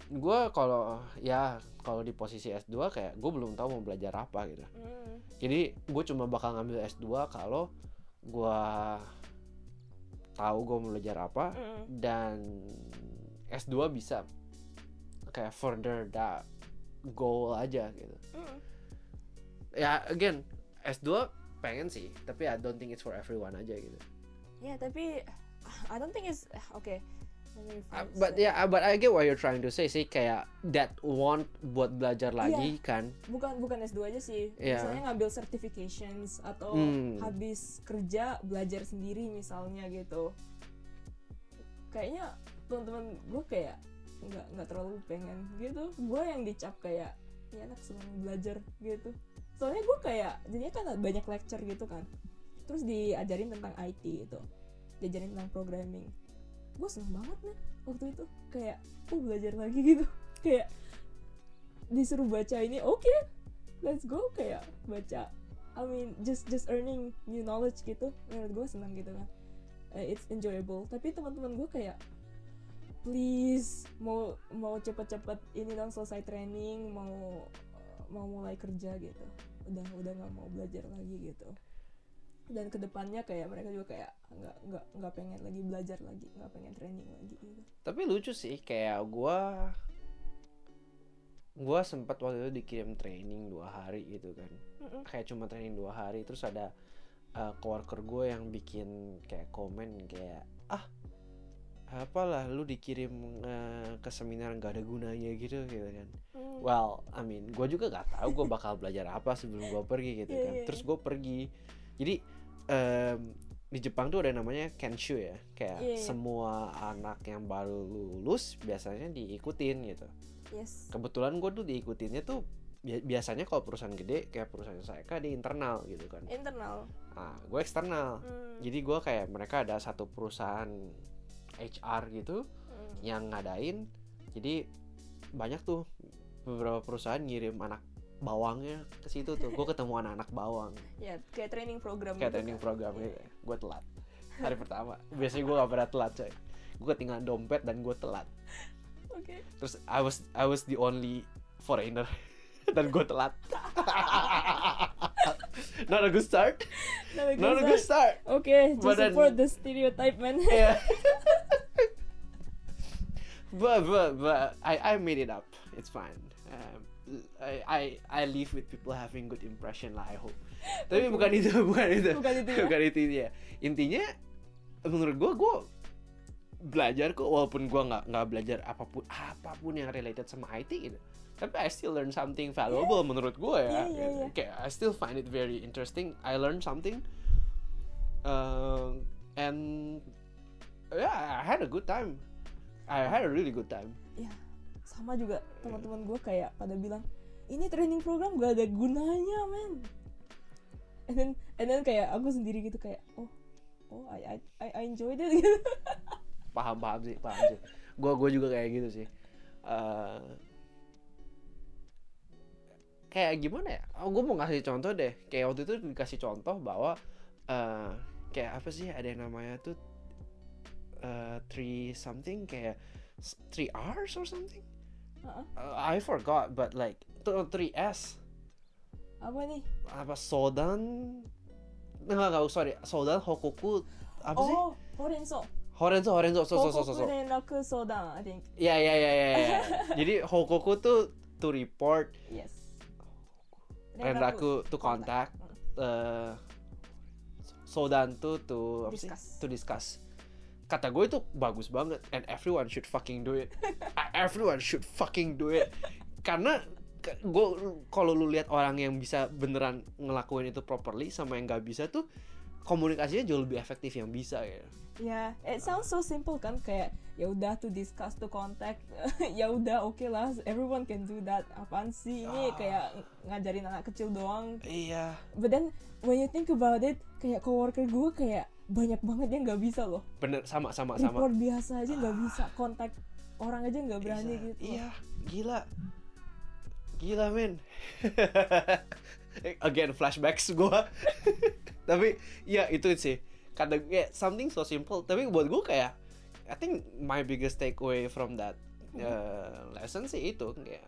gua kalau ya kalau di posisi S2 kayak gue belum tahu mau belajar apa gitu. Hmm, Jadi gue cuma bakal ngambil S2 kalau gua tahu gue mau belajar apa hmm. dan S2 bisa kayak further that goal aja gitu. Hmm. Ya again S2 pengen sih, tapi I don't think it's for everyone aja gitu. ya tapi I don't think it's me Uh, but ya, but I get what you're trying to say sih kayak that want buat belajar lagi kan. bukan bukan S2 aja sih Iya. misalnya ngambil certifications atau Hmm. habis kerja belajar sendiri misalnya gitu kayaknya teman-teman gue kayak nggak nggak terlalu pengen gitu. Gue yang dicap kayak ini anak senang belajar gitu. Soalnya gue kayak jadinya kan banyak lecture gitu kan. Terus diajarin tentang IT itu diajarin tentang programming. Gue seneng banget nih waktu itu. Kayak oh belajar lagi gitu. Kayak disuruh baca ini oke let's go kayak baca I mean just just earning new knowledge gitu. Menurut gue senang gitu kan. Eh, it's enjoyable. Tapi teman-teman gue kayak please mau mau cepet-cepet ini dong selesai training mau mau mulai kerja gitu udah udah nggak mau belajar lagi gitu dan ke depannya kayak mereka juga kayak nggak nggak nggak pengen lagi belajar lagi nggak pengen training lagi gitu Tapi lucu sih kayak gua gua sempat waktu itu dikirim training dua hari gitu kan. Mm-mm. Kayak cuma training dua hari terus ada uh, coworker gue yang bikin kayak komen kayak ah apalah lu dikirim uh, ke seminar nggak ada gunanya gitu gitu kan. Hmm. Well, I mean, gue juga gak tahu gue bakal belajar apa sebelum gue pergi gitu Iya, kan. iya, Terus iya. gue pergi. Jadi em, di Jepang tuh ada namanya kenshu ya, kayak Iya, iya. semua anak yang baru lulus biasanya diikutin gitu. yes Kebetulan gue tuh diikutinnya tuh bi- biasanya kalau perusahaan gede kayak perusahaan saya kan di internal gitu kan. internal Nah, gue eksternal. Hmm. Jadi gue kayak mereka ada satu perusahaan HR gitu Hmm. yang ngadain. Jadi banyak tuh beberapa perusahaan ngirim anak bawangnya ke situ tuh. Gue ketemu anak-anak bawang. Ya kayak training program kayak gitu training kan. program Iya. gitu gue telat. Hari pertama. Biasanya gue gak pernah telat coy. Gue ketinggalan dompet dan gue telat. Oke. Terus I was I was the only foreigner. Dan gue telat not a good start. Not a good because, start. uh, oke just But then- support the stereotype man. Yeah. But but but I I made it up. It's fine. Um, I I I live with people having good impression lah I hope. Tapi Oke. bukan itu bukan itu. Bukan itu ya? bukan itu ya. Intinya menurut gua gua belajar kok walaupun gua nggak nggak belajar apa pun apa pun yang related sama IT gitu tapi I still learn something valuable menurut gua ya Yeah, yeah, yeah. kayak I still find it very interesting. I learn something um, and yeah I had a good time. I had a really good time. Ya sama juga teman-teman gue kayak pada bilang ini training program gak ada gunanya men. And then and then kayak aku sendiri gitu kayak oh oh I I I, enjoyed it. Gitu paham paham sih paham sih. Gua gua juga kayak gitu sih. Eh, kayak gimana ya? Oh, gue mau kasih contoh deh. Kayak waktu itu dikasih contoh bahwa eh kayak apa sih ada yang namanya tuh eh, three something kayak three hours or something. Uh, I forgot but like tuh three S. Apa nih? Apa Sodan? Nggak nggak sorry. Sodan Hokoku apa sih? Oh Horenso. Horenzo Horenzo so so so so, so. Hokoku Sodan I think. Ya ya ya ya. ya. Jadi Hokoku tuh to report, yes Renraku to contact, eh Sodan tuh to? Discuss. To discuss. Kata gue itu bagus banget and everyone should fucking do it. everyone should fucking do it. Karena gue kalau lu lihat orang yang bisa beneran ngelakuin itu properly sama yang nggak bisa tuh komunikasinya jauh lebih efektif yang bisa ya. Ya, it sounds so simple kan kayak ya udah to discuss to contact ya udah oke lah everyone can do that apaan sih ini Ah. kayak ngajarin anak kecil doang Iya. but then when you think about it kayak coworker gue kayak banyak banget yang nggak bisa loh Bener sama sama sama. report biasa aja nggak bisa kontak orang aja nggak berani Bisa. gitu Iya, gila. Gila, men. Again, flashbacks gua. tapi ya itu sih. Kata gue something so simple, tapi buat gue kayak I think my biggest takeaway from that uh, lesson sih itu kayak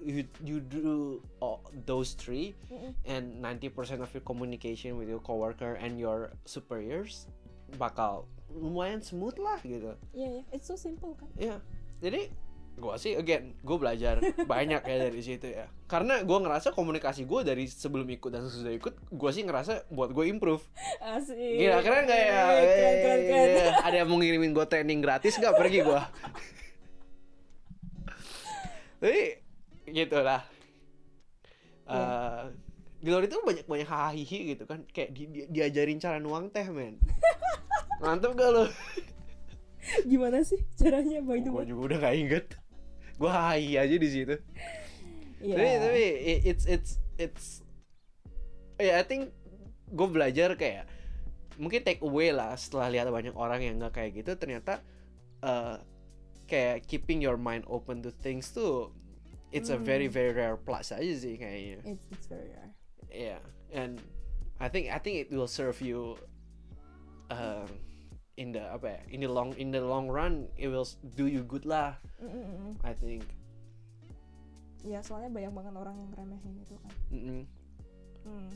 you you do all those three Mm-mm. and 90% of your communication with your coworker and your superiors bakal lumayan smooth lah gitu. Iya, yeah, it's so simple kan Iya. Jadi gua sih again gue belajar banyak ya dari situ ya. Karena gua ngerasa komunikasi gue dari sebelum ikut dan sesudah ikut, gua sih ngerasa buat gue improve. asik Gila keren gak ya? Keren keren keren Iya. Ada yang mau ngirimin gue training gratis gak pergi gua. Tapi gitu lah. Iya. Eh, di luar itu banyak banyak hahihi gitu kan kayak di, di- diajarin cara nuang teh men mantep gak lo gimana sih caranya by the gue juga udah gak inget gue hahi aja di situ Iya. tapi tapi it's it's it's ya I think gue belajar kayak mungkin take away lah setelah lihat banyak orang yang nggak kayak gitu ternyata eh, kayak keeping your mind open to things tuh it's a very Hmm. very rare plus aja sih kayaknya it's it's very rare yeah and I think I think it will serve you uh, in the apa ya in the long in the long run it will do you good lah Mm-mm-mm. I think ya soalnya banyak banget orang yang remehin itu kan Mm-mm. hmm.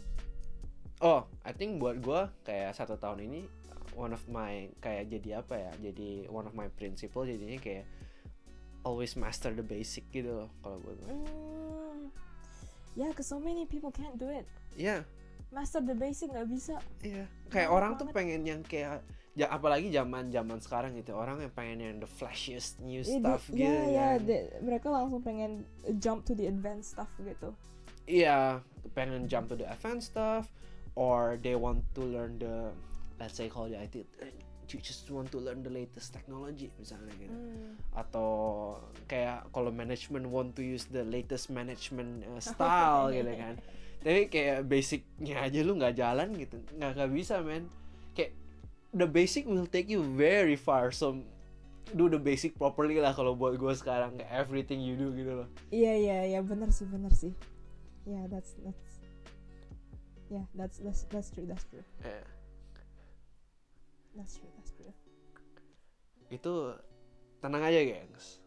Oh, I think buat gua kayak satu tahun ini one of my kayak jadi apa ya? Jadi one of my principle jadinya kayak always master the basic gitu loh kalau buat gua. Mm. Yeah, cause so many people can't do it. Iya, Master the basic nggak bisa. iya. Kayak Banyak orang tuh pengen yang kayak ja, apalagi zaman-zaman sekarang gitu, orang yang pengen yang the flashiest new Iya, stuff di- gitu ya, ya, kan. de- mereka langsung pengen jump to the advanced stuff gitu. Iya, pengen jump to the advanced stuff or they want to learn the let's say kalau di IT you just want to learn the latest technology misalnya gitu. Hmm. atau kayak kalau management want to use the latest management uh, style gitu kan tapi kayak basicnya aja lu nggak jalan gitu nggak nggak bisa kayak the basic will take you very far. So do the basic properly lah kalau buat gue sekarang. Everything you do gitu loh. Iya iya iya. Benar sih benar sih. yeah that's that's yeah that's that's that's true that's true. Eh, that's true that's true. Itu tenang aja gengs.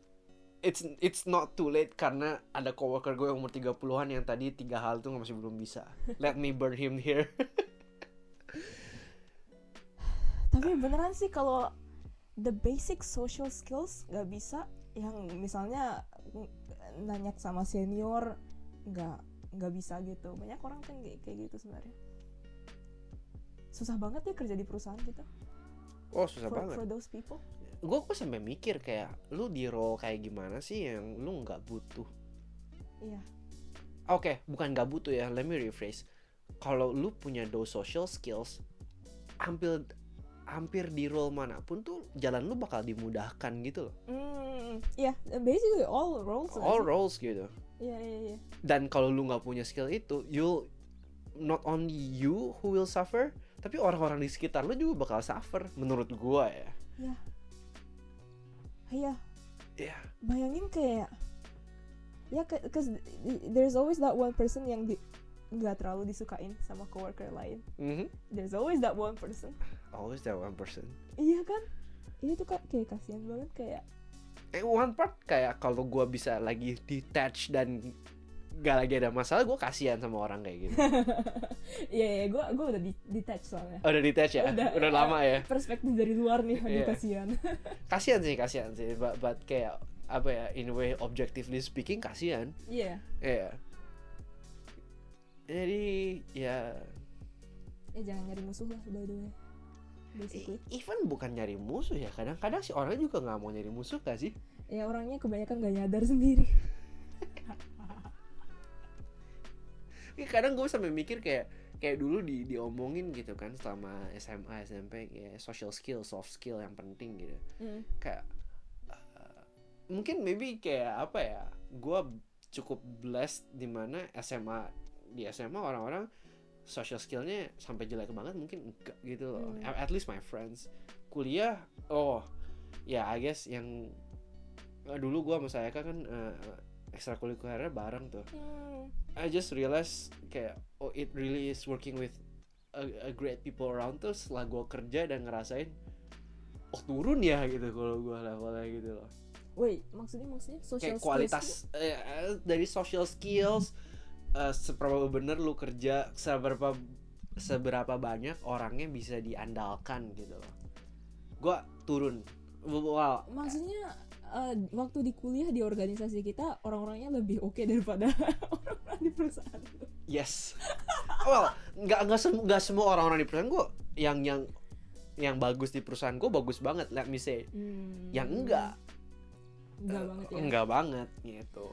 It's it's not too late karena ada coworker gue yang umur 30-an yang tadi tiga hal tuh masih belum bisa. Let me burn him here tapi beneran sih kalau the basic social skills nggak bisa yang misalnya nanya sama senior nggak nggak bisa gitu. Banyak orang kan kayak kayak gitu sebenarnya. Susah banget ya kerja di perusahaan gitu. Oh susah for, banget. for those people. Gue kok sampai mikir kayak lu di role kayak gimana sih yang lu nggak butuh? Iya. Oke, bukan nggak butuh ya. Let me rephrase. Kalau lu punya those social skills, hampir hampir di role mana pun tuh jalan lu bakal dimudahkan gitu loh. Hmm, yeah, basically all roles. All sih? roles gitu. Iya, iya, iya. Dan kalau lu nggak punya skill itu, you'll not only you who will suffer, tapi orang-orang di sekitar lu juga bakal suffer. Menurut gua ya. Iya. Iya, Ya. bayangin kayak ya cause there's always that one person yang di nggak terlalu disukain sama coworker lain. Mhm. There's always that one person. Always that one person. Iya kan? Ini tuh kak kayak kasihan banget kayak Eh, one part kayak kalau gua bisa lagi detach dan gak lagi ada masalah, gua kasihan sama orang kayak gitu. Iya iya gue gue udah di detach soalnya. Oh, udah detach ya? Udah, Udah, ya. lama ya? Perspektif dari luar nih, aduh Iya. kasihan. Kasihan sih, kasihan sih. But, but kayak apa ya, in a way objectively speaking kasihan. Iya. Iya. Jadi ya Eh jangan nyari musuh lah by the way. Basically. e- even bukan nyari musuh ya. Kadang-kadang si orang juga nggak mau nyari musuh gak sih? Ya orangnya kebanyakan gak nyadar sendiri. Ya, kadang gue sampai mikir kayak kayak dulu di diomongin gitu kan selama SMA SMP kayak social skill soft skill yang penting gitu Mm. kayak uh, mungkin maybe kayak apa ya gue cukup blessed di mana SMA di SMA orang-orang social skillnya sampai jelek banget mungkin enggak gitu loh Hmm. At- least my friends kuliah oh ya I guess yang uh, dulu gue sama saya kan uh, ekstrakurikulernya bareng tuh Hmm. I just realized kayak oh it really is working with a, a great people around tuh setelah gue kerja dan ngerasain oh turun ya gitu kalau gue levelnya gitu loh Wait, maksudnya maksudnya social kayak kualitas eh, eh, dari social skills eh, seberapa bener lu kerja seberapa seberapa banyak orangnya bisa diandalkan gitu loh gue turun wow. Maksudnya eh, waktu di kuliah di organisasi kita orang-orangnya lebih oke daripada orang-orang di perusahaan. Yes. well, nggak nggak sem nggak semua orang-orang di perusahaan gue yang yang yang bagus di perusahaan gue bagus banget. Let me say. Hmm. Yang enggak, Enggak eh, banget ya. enggak banget gitu.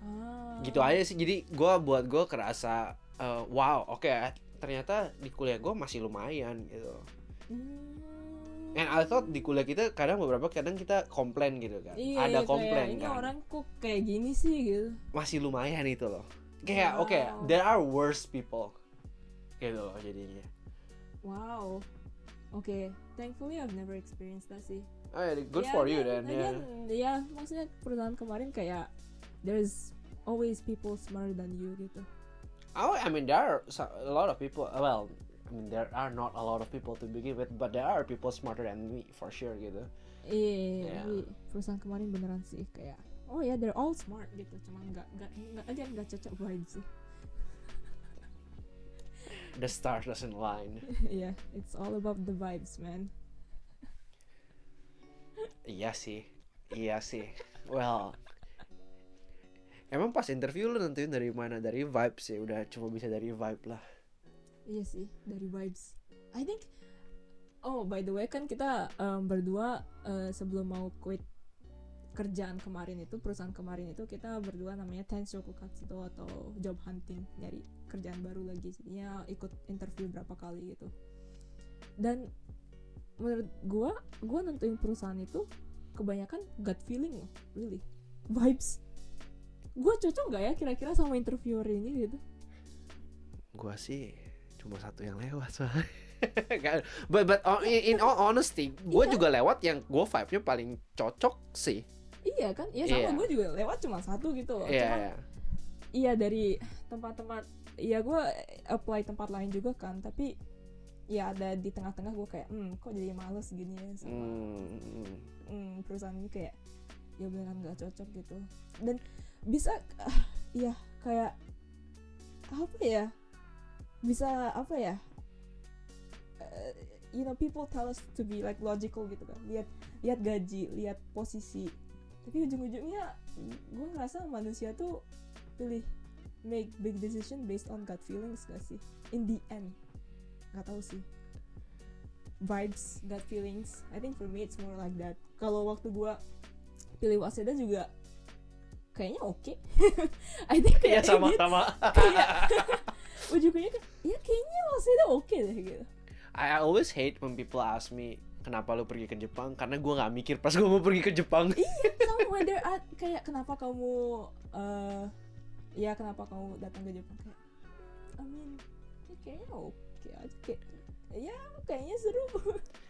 Ah. Gitu aja sih. Jadi gue buat gue kerasa eh, wow, oke ternyata di kuliah gue masih lumayan gitu. Hmm. And I thought di kuliah kita kadang beberapa kadang kita komplain gitu kan. Iya, Ada kayak, komplain ini kan. orang kok kayak gini sih gitu. Masih lumayan itu loh. Kayak oke, Wow. there are worse people. Gitu loh jadinya. Wow. Oke, thankfully I've never experienced that sih. Oh, yeah, good Ya, for you dan- then. Yeah. lagian, Ya, maksudnya perusahaan kemarin kayak there's always people smarter than you gitu. Oh, I mean, there are a lot of people. Uh, well, I mean, there are not a lot of people to begin with, but there are people smarter than me for sure, gitu. Iya, eh, Yeah. tapi perusahaan kemarin beneran sih kayak oh ya they're all smart gitu, cuma nggak nggak nggak aja nggak cocok vibes sih. The stars doesn't line. yeah it's all about the vibes, man. iya sih, iya sih. Well, emang pas interview lu nentuin dari mana? Dari vibes ya, udah cuma bisa dari vibe lah. Iya sih, dari vibes. I think Oh, by the way kan kita um, berdua uh, sebelum mau quit kerjaan kemarin itu, perusahaan kemarin itu kita berdua namanya Tenshoku Katsudo atau job hunting, nyari kerjaan baru lagi. Jadinya ikut interview berapa kali gitu. Dan menurut gua, gua nentuin perusahaan itu kebanyakan gut feeling loh, really. Vibes. Gua cocok nggak ya kira-kira sama interviewer ini gitu? Gua sih cuma satu yang lewat soalnya. But but oh, in, in all honesty, gue Iya. juga lewat yang gue vibe-nya paling cocok sih. Iya kan? Ya sama Iya. gue juga lewat cuma satu gitu loh. Iya. Cuman iya. iya dari tempat-tempat iya gue apply tempat lain juga kan tapi ya ada di tengah-tengah gue kayak hmm kok jadi males gini ya sama Hmm, hmm, perusahaan ini kayak ya beneran gak cocok gitu dan bisa ah, ya kayak apa ya bisa apa ya eh, you know people tell us to be like logical gitu kan. Lihat lihat gaji lihat posisi. Tapi ujung-ujungnya gue ngerasa manusia tuh pilih make big decision based on gut feelings gak sih? In the end. Nggak tahu sih. Vibes gut feelings. I think for me it's more like that. Kalau waktu gue pilih waseda juga kayaknya oke. I think Iya kayak sama-sama. kayak ujung-ujungnya kayak, ya kayaknya waseda oke deh gitu. I I always hate when people ask me kenapa lu pergi ke Jepang? Karena gua nggak mikir pas gua mau pergi ke Jepang. iya sama when they're at kayak kenapa kamu eh ya kenapa kamu datang ke Jepang? Kayak I mean ya kayaknya oke aja kayak ya kayaknya seru.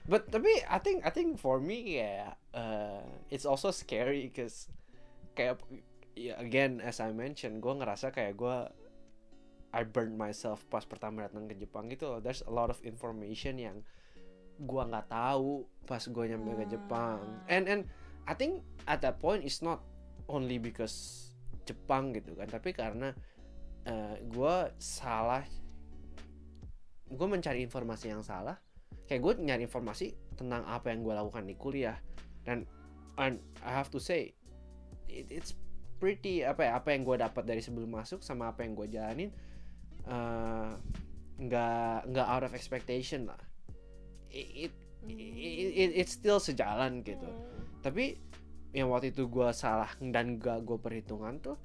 But tapi I think I think for me ya uh, it's also scary because kayak ya, again as I mentioned gue ngerasa kayak gue I burned myself pas pertama datang ke Jepang gitu loh. There's a lot of information yang gua nggak tahu pas gue nyampe ke Jepang. Ah. And and I think at that point it's not only because Jepang gitu kan, tapi karena uh, gue salah, gue mencari informasi yang salah. Kayak gue nyari informasi tentang apa yang gue lakukan di kuliah dan and I have to say it, it's pretty apa ya apa yang gue dapat dari sebelum masuk sama apa yang gue jalanin eh, nggak nggak out of expectation lah. It, it, it, it- it's still sejalan gitu. Hmm. tapi yang waktu itu gue salah dan gak gue perhitungan tuh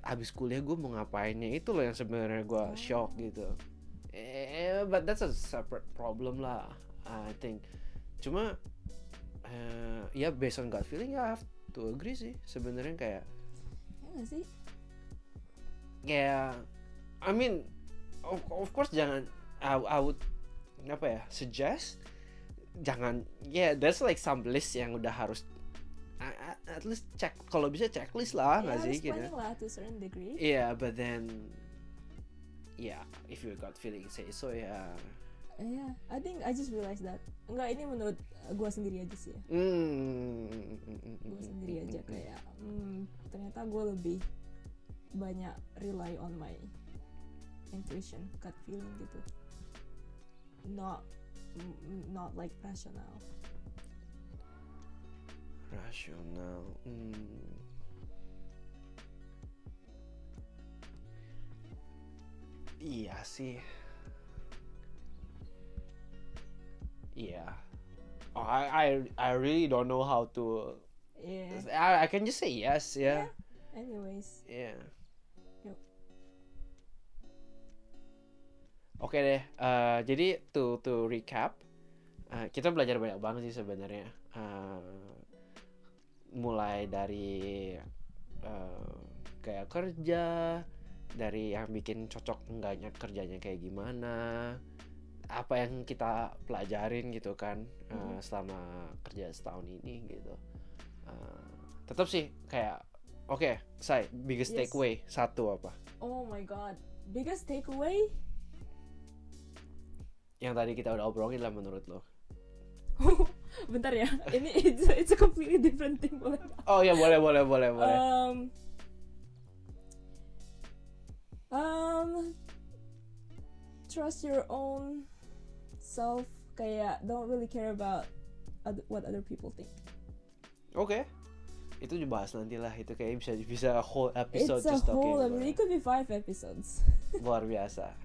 habis kuliah gue mau ngapainnya itu loh yang sebenarnya gue Oh. shock gitu. Eh but that's a separate problem lah I think. Cuma eh, ya based on gut feeling ya I have to agree sih. Sebenarnya kayak ya nggak sih? Kayak I mean of, of course jangan I, I would apa ya suggest jangan ya there's like some list yang udah harus at least cek kalau bisa checklist lah ya nggak sih harus gitu. lah to certain degree. Yeah but then yeah if you got feeling say so ya ya I think I just realized that. Enggak ini menurut gue sendiri aja sih ya. Mm, gue sendiri aja kayak hmm, ternyata gue lebih banyak rely on my intuition gut feeling gitu. Not mm, not like rational. Rasional hmm. iya sih iya oh, I, I I really don't know how to yeah. I, I can just say yes yeah. Anyways. Yeah. Yuk. Oke deh, eh, jadi to to recap, eh, kita belajar banyak banget sih sebenarnya. Eh, mulai dari eh, kayak kerja, dari yang bikin cocok enggaknya kerjanya kayak gimana, apa yang kita pelajarin gitu kan Mhm. selama kerja setahun ini gitu. Eh, tetap sih kayak oke, saya biggest Yes. takeaway satu apa? oh my god biggest takeaway Yang tadi kita udah obrolin lah menurut lo. bentar ya ini it's, it's a completely different thing boleh? Oh ya boleh boleh boleh boleh. um um trust your own self kayak don't really care about what other people think Oke. Itu dibahas nanti lah itu kayak bisa bisa whole episode it's a just talking whole episode. it. could be five episodes luar biasa.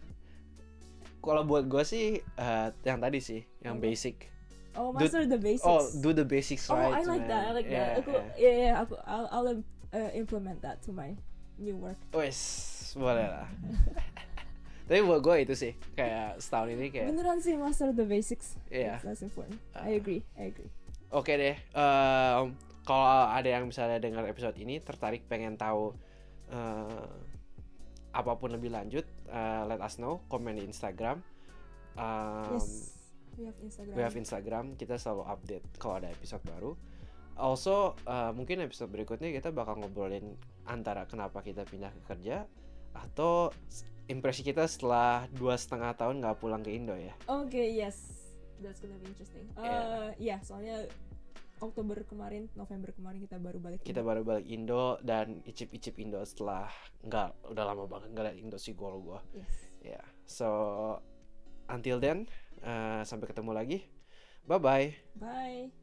Kalau buat gue sih eh, yang tadi sih yang Apa? basic. oh Do- master the basics Oh do the basics Oh, right. I like man. that I like Yeah, that aku yeah. yeah yeah aku I'll, I'll uh, implement that to my new work Wes boleh lah. Tapi buat gue itu sih kayak setahun ini kayak beneran sih master the basics Iya. that's, that's important Ah. I agree I agree Oke deh, em, kalau ada yang misalnya dengar episode ini tertarik pengen tahu eh, apa pun lebih lanjut, eh, let us know, komen di Instagram. Em, yes we have Instagram We have Instagram, kita selalu update kalau ada episode baru. Also, eh, mungkin episode berikutnya kita bakal ngobrolin antara kenapa kita pindah ke kerja atau impresi kita setelah dua setengah tahun nggak pulang ke Indo ya Oke, yes. That's gonna be interesting. Eh, Yeah. ya, soalnya Oktober kemarin, November kemarin kita baru balik. kita baru balik Indo dan icip-icip Indo setelah nggak udah lama banget nggak liat Indo sih kalau gua Yes. ya so until then eh, sampai ketemu lagi bye bye Bye.